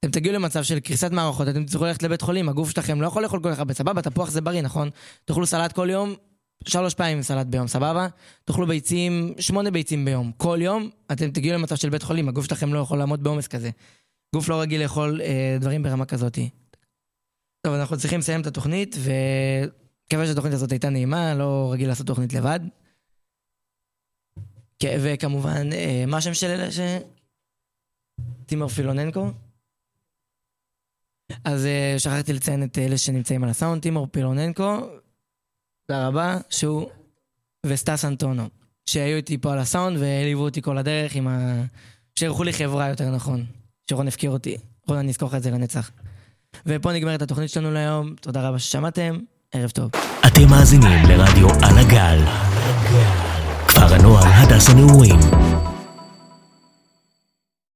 אתם תגיעו למצב של קריסת מערכות, אתם תצטרכו ללכת לבית חולים, הגוף שלכם לא יכול לאכול כל כך הרבה, סבבה, תפוח זה בריא, נכון? תאכלו סלט כל יום, שלוש פעמים סלט ביום, סבבה? תאכלו ביצים, שמונה ביצים ביום, כל יום, אתם תגיעו למצב של בית חולים, הגוף שלכם לא יכול לעמוד בעומס כזה. גוף לא רגיל לאכול אה, דברים ברמה כזאתי. טוב, אנחנו צריכים לסיים את התוכנית, ומקווה שהתוכנית הזאת הייתה נעימה, לא רגיל לעשות תוכנית לבד. כן, וכמובן, אה, מה השם של אלה ש... טימור פילוננקו? אז uh, שכחתי לציין את אלה שנמצאים על הסאונד, טימור פילוננקו, תודה רבה, שהוא, וסטס אנטונו, שהיו איתי פה על הסאונד והליוו אותי כל הדרך עם ה... שאירחו לי חברה יותר נכון, שרון הפקיר אותי. רון, אני אזכור לך את זה לנצח. ופה נגמרת התוכנית שלנו להיום, תודה רבה ששמעתם, ערב טוב. אתם מאזינים לרדיו על הגל. כפר הנוער הדס הנעורים.